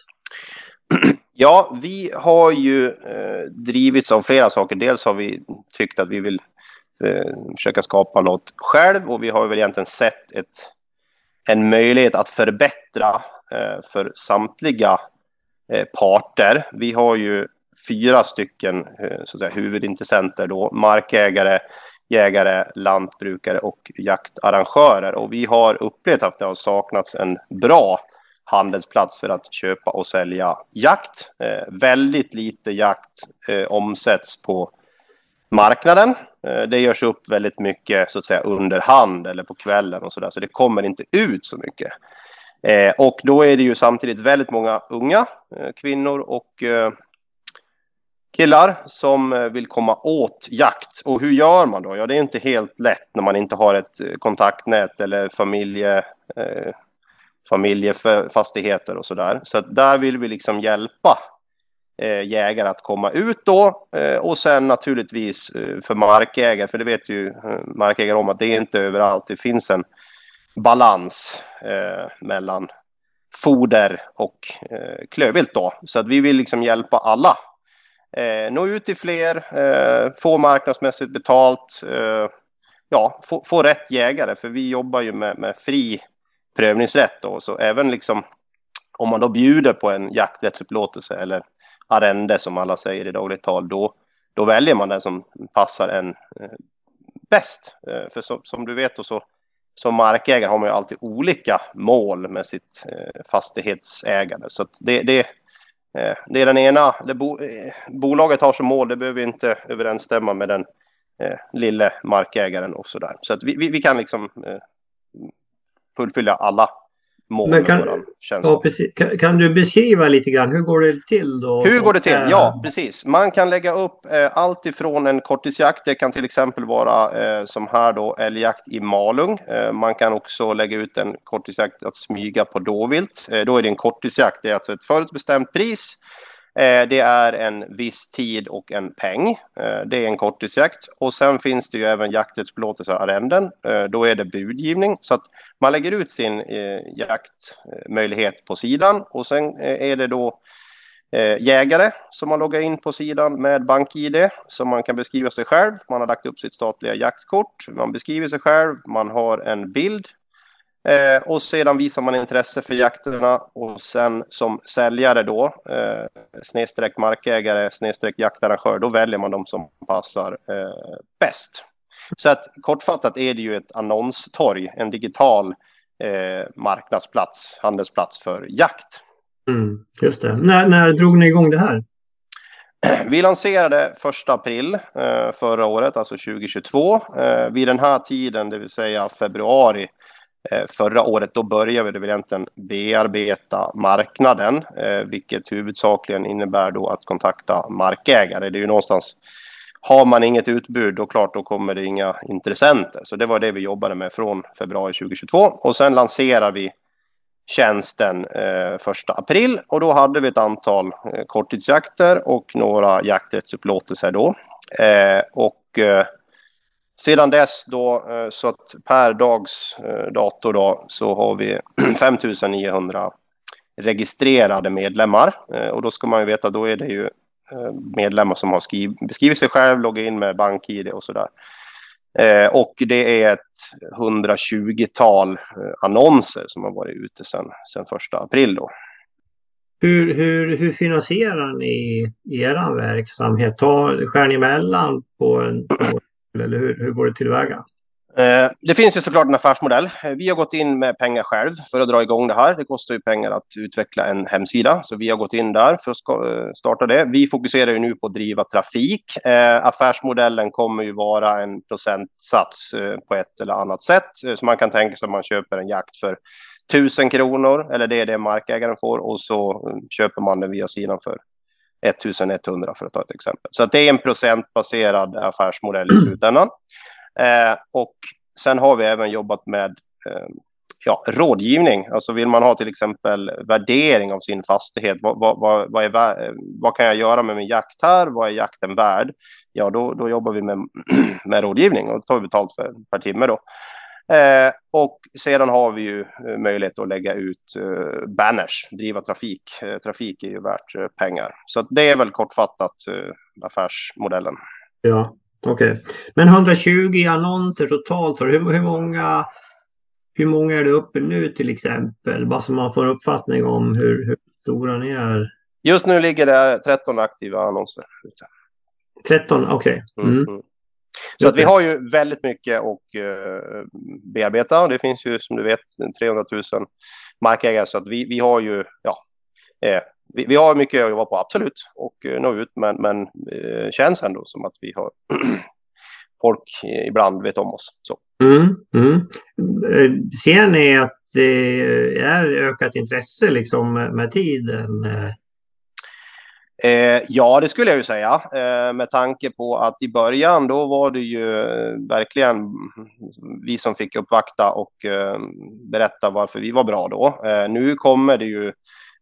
Ja, vi har ju eh, drivits av flera saker. Dels har vi tyckt att vi vill eh, försöka skapa något själv och vi har väl egentligen sett ett, en möjlighet att förbättra eh, för samtliga Eh, parter. Vi har ju fyra stycken eh, så att säga, huvudintressenter då, markägare, jägare, lantbrukare och jaktarrangörer. Och vi har upplevt att det har saknats en bra handelsplats för att köpa och sälja jakt. Eh, väldigt lite jakt eh, omsätts på marknaden. Eh, det görs upp väldigt mycket så att säga under hand eller på kvällen och så där, så det kommer inte ut så mycket. Eh, och då är det ju samtidigt väldigt många unga eh, kvinnor och eh, killar som eh, vill komma åt jakt. Och hur gör man då? Ja, det är inte helt lätt när man inte har ett eh, kontaktnät eller familje, eh, familjefastigheter och sådär. Så att där vill vi liksom hjälpa eh, jägare att komma ut då. Eh, och sen naturligtvis eh, för markägare, för det vet ju eh, markägare om att det är inte överallt. Det finns en balans eh, mellan foder och eh, klövvilt då. Så att vi vill liksom hjälpa alla. Eh, nå ut till fler, eh, få marknadsmässigt betalt, eh, ja, få, få rätt jägare, för vi jobbar ju med, med fri prövningsrätt då, så även liksom om man då bjuder på en jakträttsupplåtelse eller arrende som alla säger i dagligt tal, då, då väljer man den som passar en eh, bäst. Eh, för som, som du vet då så som markägare har man ju alltid olika mål med sitt eh, fastighetsägande. Så det, det, eh, det är den ena, det bo, eh, bolaget har som mål, det behöver inte överensstämma med den eh, lille markägaren och så där. Så att vi, vi, vi kan liksom eh, fullfölja alla mål kan, ja, precis. Kan, kan, du beskriva lite grann, hur går det till då? Hur går det till? Ja, precis. Man kan lägga upp eh, allt ifrån en korttidsjakt, det kan till exempel vara eh, som här då älgjakt i Malung. Eh, man kan också lägga ut en korttidsjakt att smyga på dåvilt. Eh, då är det en korttidsjakt, det är alltså ett förutbestämt pris Eh, Eh, det är en viss tid och en peng. Eh, det är en korttidsjakt. Och sen finns det ju även jakträttsupplåtelser arrenden. Eh, då är det budgivning. Så att man lägger ut sin jaktmöjlighet på sidan. Och sen är det då jägare som man loggar in på sidan med BankID som man kan beskriva sig själv. Man har lagt upp sitt statliga jaktkort. Man beskriver sig själv. Man har en bild Eh, och sedan visar man intresse för jakterna och sen som säljare då, eh, snedstreck markägare, snedstreck jaktarrangör, då väljer man de som passar eh, bäst. Så att kortfattat är det ju ett annonstorg, en digital eh, marknadsplats, handelsplats för jakt. Mm, just det. När, när drog ni igång det här? Vi lanserade 1 april eh, förra året, alltså 2022. Eh, vid den här tiden, det vill säga februari, Eh, förra året då började vi väl egentligen bearbeta marknaden, eh, vilket huvudsakligen innebär då att kontakta markägare. Det är ju någonstans, har man inget utbud, då klart, då kommer det inga intressenter. Så det var det vi jobbade med från februari 2022 och sen lanserar vi tjänsten eh, 1 april och då hade vi ett antal eh, korttidsjakter och några jakträttsupplåtelser då. Eh, och eh, sedan dess då, eh, så att per dags eh, dator då, så har vi 5900 registrerade medlemmar. Eh, och då ska man ju veta, då är det ju medlemmar som har skriv, beskrivit sig själv, loggat in med BankID och sådär. Och det är ett 120-tal annonser som har varit ute sedan, sedan första april då. Hur, hur, hur finansierar ni er verksamhet? Skär ni emellan på en, på eller hur, hur går det tillväga? Eh, det finns ju såklart en affärsmodell. Eh, vi har gått in med pengar själv för att dra igång det här. Det kostar ju pengar att utveckla en hemsida, så vi har gått in där för att eh, starta det. Vi fokuserar ju nu på att driva trafik. Affärsmodellen kommer ju vara en procentsats på ett eller annat sätt, så man kan tänka sig att man köper en jakt för 1000 kronor, eller det är det markägaren får, och så köper man den via sidan för 1100 för att ta ett exempel. Så att det är en procentbaserad affärsmodell i slutändan. Eh, och sen har vi även jobbat med eh, ja, rådgivning. Alltså vill man ha till exempel värdering av sin fastighet. Vad, vad, vad, är, vad kan jag göra med min jakt här? Vad är jakten värd? Ja, då, då jobbar vi med, med rådgivning och tar vi betalt för per timme då. Eh, och sedan har vi ju eh, möjlighet att lägga ut eh, banners, driva trafik. Eh, trafik är ju värt eh, pengar. Så det är väl kortfattat affärsmodellen. Ja, okej. Okay. Men 120 annonser totalt, hur, hur, många, hur många är det uppe nu till exempel? Bara så man får en uppfattning om hur, hur stora ni är. Just nu ligger det 13 aktiva annonser. 13, okej. Okay. Mm. Mm. Så att vi har ju väldigt mycket att uh, bearbeta. Det finns ju som du vet 300 000 markägare så att vi, vi har ju, ja, eh, vi, vi, har mycket att jobba på, absolut, och uh, nå ut, men, men uh, känns ändå som att vi har folk ibland vet om oss. Så. Mm, mm. Ser ni att det är ökat intresse liksom med tiden? Eh, ja, det skulle jag ju säga. Eh, med tanke på att i början då var det ju eh, verkligen vi som fick uppvakta och eh, berätta varför vi var bra då. Eh, nu kommer det ju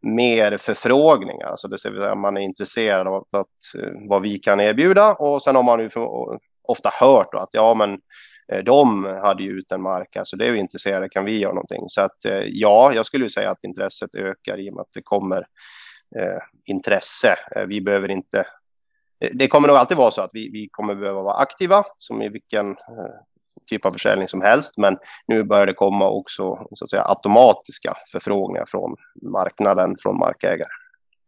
mer förfrågningar, alltså det vill säga man är intresserad av att, att, vad vi kan erbjuda och sen har man ju för, ofta hört att ja, men eh, de hade ju ut en mark, Så det är vi intresserade, kan vi göra någonting? Så att ja, jag skulle ju säga att intresset ökar i och med att det kommer Eh, intresse. Eh, vi behöver inte... Eh, det kommer nog alltid vara så att vi, vi kommer behöva vara aktiva, som i vilken eh, typ av försäljning som helst. Men nu börjar det komma också så att säga, automatiska förfrågningar från marknaden, från markägare.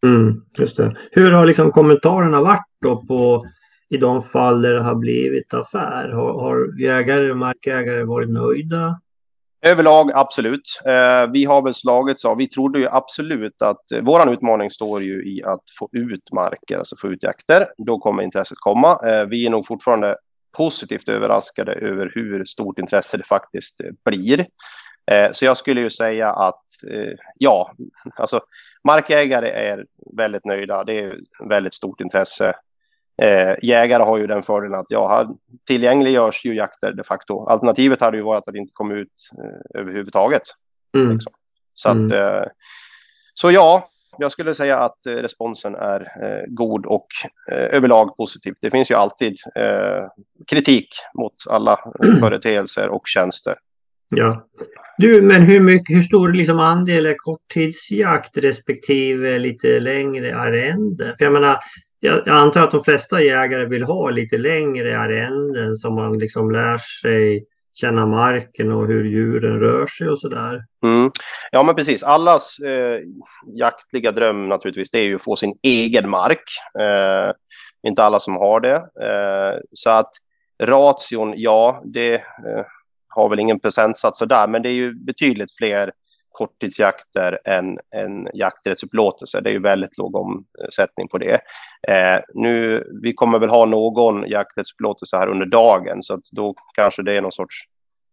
Mm, just det. Hur har liksom kommentarerna varit då på i de fall där det har blivit affär? Har, har jägare och markägare varit nöjda? Överlag absolut. Eh, vi har väl slagits av, vi trodde ju absolut att eh, våran utmaning står ju i att få ut marker, alltså få ut jakter. Då kommer intresset komma. Eh, vi är nog fortfarande positivt överraskade över hur stort intresse det faktiskt eh, blir. Så jag skulle ju säga att ja, alltså markägare är väldigt nöjda. Det är väldigt stort intresse. Eh, jägare har ju den fördelen att ja, tillgängliggörs ju jakter de facto. Alternativet hade ju varit att inte kom ut eh, överhuvudtaget. Mm. Liksom. Så, att, mm. eh, så ja, jag skulle säga att eh, responsen är eh, god och eh, överlag positiv. Det finns ju alltid kritik mot alla företeelser och tjänster. Ja. Du, men hur, mycket, hur stor liksom andel är korttidsjakt respektive lite längre arrende? För jag menar, jag, antar att de flesta jägare vill ha lite längre arrenden som man liksom lär sig känna marken och hur djuren rör sig och sådär. Mm. Ja, men precis. Allas eh, jaktliga dröm naturligtvis, det är ju att få sin egen mark. Eh, inte alla som har det. Eh, så att ration, ja, det eh, har väl ingen procentsats där, men det är ju betydligt fler korttidsjakter än, än jakträttsupplåtelse. Det är ju väldigt låg omsättning på det. Eh, nu, vi kommer väl ha någon jakträttsupplåtelse här under dagen, så att då kanske det är någon sorts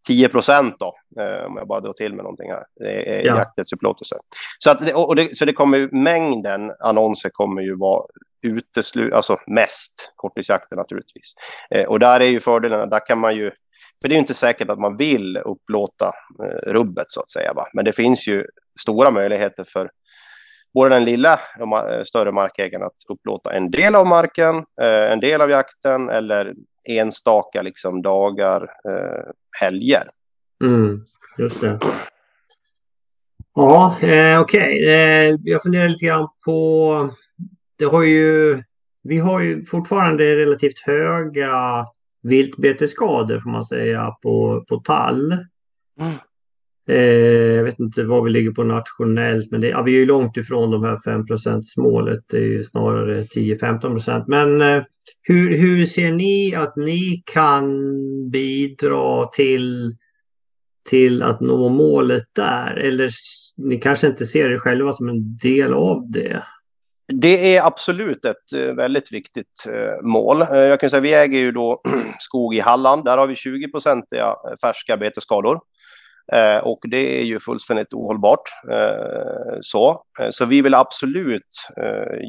10 procent då, eh, om jag bara drar till med någonting här, det är ja. jakträttsupplåtelse. Så, att det, och det, så det kommer mängden annonser kommer ju vara uteslut, alltså mest korttidsjakter naturligtvis. Eh, och där är ju fördelen, där kan man ju för det är inte säkert att man vill upplåta eh, rubbet så att säga. Va? Men det finns ju stora möjligheter för både den lilla och eh, större markägaren att upplåta en del av marken, eh, en del av jakten eller enstaka liksom, dagar, eh, helger. Mm, just det. Ja, eh, okej. Okay. Eh, jag funderar lite grann på... Det har ju, vi har ju fortfarande relativt höga viltbetesskador får man säga på, på tall. Mm. Eh, jag vet inte vad vi ligger på nationellt, men det, ja, vi är ju långt ifrån de här 5% målet. Det är ju snarare 10-15 Men eh, hur, hur ser ni att ni kan bidra till, till att nå målet där? Eller ni kanske inte ser er själva som en del av det? Det är absolut ett eh, väldigt viktigt eh, mål. Eh, jag kan säga vi äger ju då skog i Halland. Där har vi 20 procentiga färska betesskador. Och det är ju fullständigt ohållbart. Så, så vi vill absolut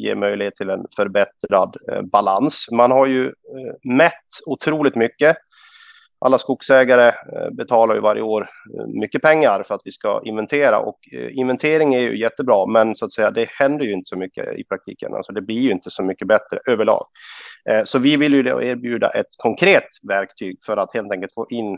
ge möjlighet till en förbättrad balans. Man har ju mätt otroligt mycket alla skogsägare eh, betalar ju varje år eh, mycket pengar för att vi ska inventera och eh, inventering är ju jättebra, men så att säga, det händer ju inte så mycket i praktiken. Alltså det blir ju inte så mycket bättre överlag. Så vi vill ju erbjuda ett konkret verktyg för att helt enkelt få in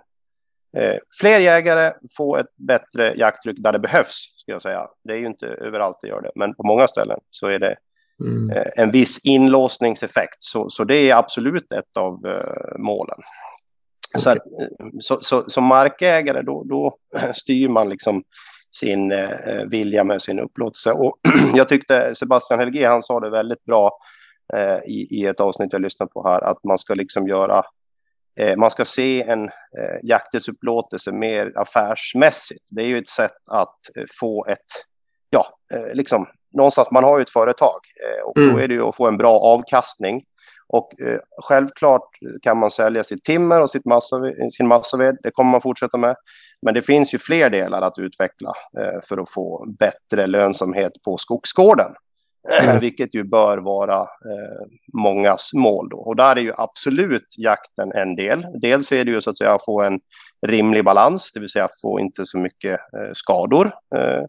fler jägare, få ett bättre jakttryck där det behövs, ska jag säga. Det är ju inte överallt det gör det, men på många ställen så är det mm. en viss inlåsningseffekt. Så, så det är absolut ett av målen. Så, att, så, så, som markägare då, då styr man liksom sin eh, vilja med sin upplåtelse. Och jag tyckte Sebastian Helge, han sa det väldigt bra eh, i, i ett avsnitt jag lyssnat på här, att man ska liksom göra eh, man ska se en eh, jakträttsupplåtelse mer affärsmässigt. Det är ju ett sätt att eh, få ett, ja, eh, liksom någonstans, man har ju ett företag eh, och mm. då är det ju att få en bra avkastning och eh, självklart kan man sälja sitt timmer och sitt massa, sin massaved. Det kommer man fortsätta med. Men det finns ju fler delar att utveckla eh, för att få bättre lönsamhet på skogsgården. Mm. Vilket ju bör vara eh, mångas mål. Då. Och där är ju absolut jakten en del. Dels är det ju så att säga att få en rimlig balans, det vill säga få inte så mycket eh, skador. Eh,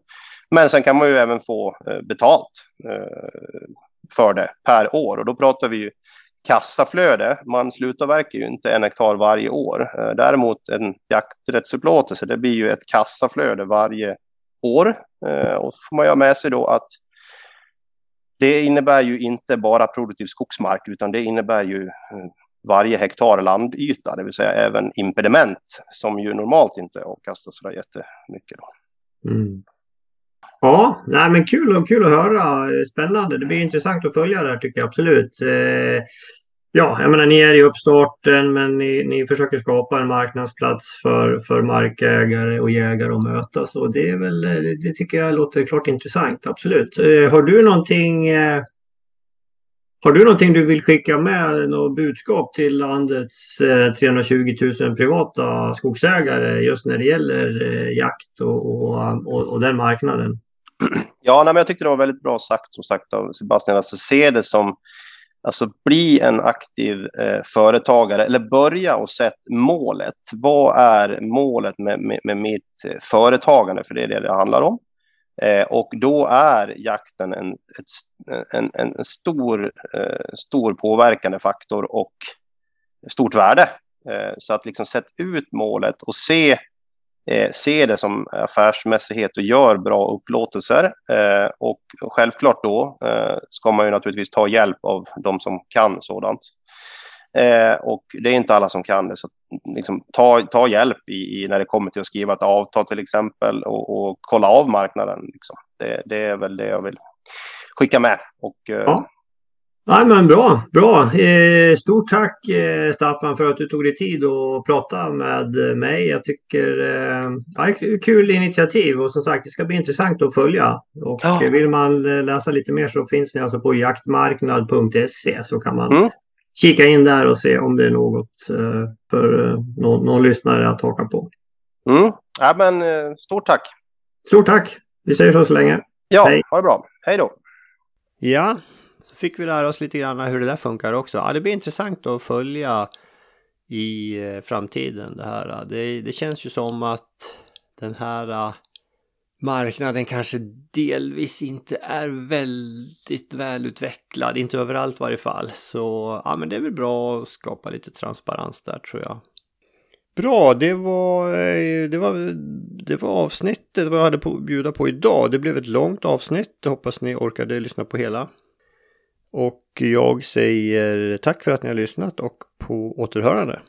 men sen kan man ju även få eh, betalt eh, för det per år och då pratar vi ju kassaflöde. Man slutavverkar ju inte en hektar varje år. Eh, däremot en jakträttsupplåtelse, det blir ju ett kassaflöde varje år. Eh, och så får man ju ha med sig då att det innebär ju inte bara produktiv skogsmark, utan det innebär ju eh, varje hektar landyta, det vill säga även impediment som ju normalt inte avkastar så jättemycket. Då. Mm. Ja, nej, men kul, och, kul att höra. Spännande. Det blir intressant att följa det här tycker jag absolut. Eh, ja, jag menar ni är i uppstarten men ni, ni försöker skapa en marknadsplats för, för markägare och jägare att mötas och det är väl, eh, det tycker jag låter klart intressant, absolut. Eh, har du någonting har du någonting du vill skicka med, något budskap till landets eh, 320 000 privata skogsägare just när det gäller eh, jakt och, och, och den marknaden? Ja, nej, men jag tyckte det var väldigt bra sagt som sagt av Sebastian. Alltså se det som, alltså bli en aktiv eh, företagare eller börja och sätt målet. Vad är målet med, med, med mitt eh, företagande? För det är det det handlar om. Eh, och då är jakten en, ett, en, en stor, eh, stor påverkande faktor och stort värde. Eh, så att liksom sätta ut målet och se eh, se det som affärsmässighet och gör bra upplåtelser. Eh, och självklart då eh, ska man ju naturligtvis ta hjälp av de som kan sådant. Eh, och det är inte alla som kan det, så liksom, ta, ta hjälp i, i, när det kommer till att skriva ett avtal till exempel och, och kolla av marknaden. Liksom. Det, det, är väl det jag vill skicka med. Och, eh, ja. Ja, men bra, bra. Eh, stort tack eh, Staffan för att du tog dig tid att prata med mig. Jag tycker eh, kul initiativ och som sagt det ska bli intressant att följa. Och ja. vill man eh, läsa lite mer så finns det alltså på jaktmarknad.se så kan man mm. Kika in där och se om det är något eh, för eh, någon, någon, lyssnare att haka på. Mm. Ja, men stort tack. Stort tack. Vi säger så så länge. Ja, Hej. ha det bra. Hej då. Ja, så fick vi lära oss lite grann hur det där funkar också. Ja, det blir intressant att följa i eh, framtiden det här. Det, det känns ju som att den här eh, marknaden kanske delvis inte är väldigt välutvecklad, inte överallt i varje fall. Så ja, men det är väl bra att skapa lite transparens där tror jag. Bra, det var, eh, det var, det var avsnittet vad jag hade på, bjuda på idag. Det blev ett långt avsnitt. Hoppas ni orkade lyssna på hela. Och jag säger tack för att ni har lyssnat och på återhörande.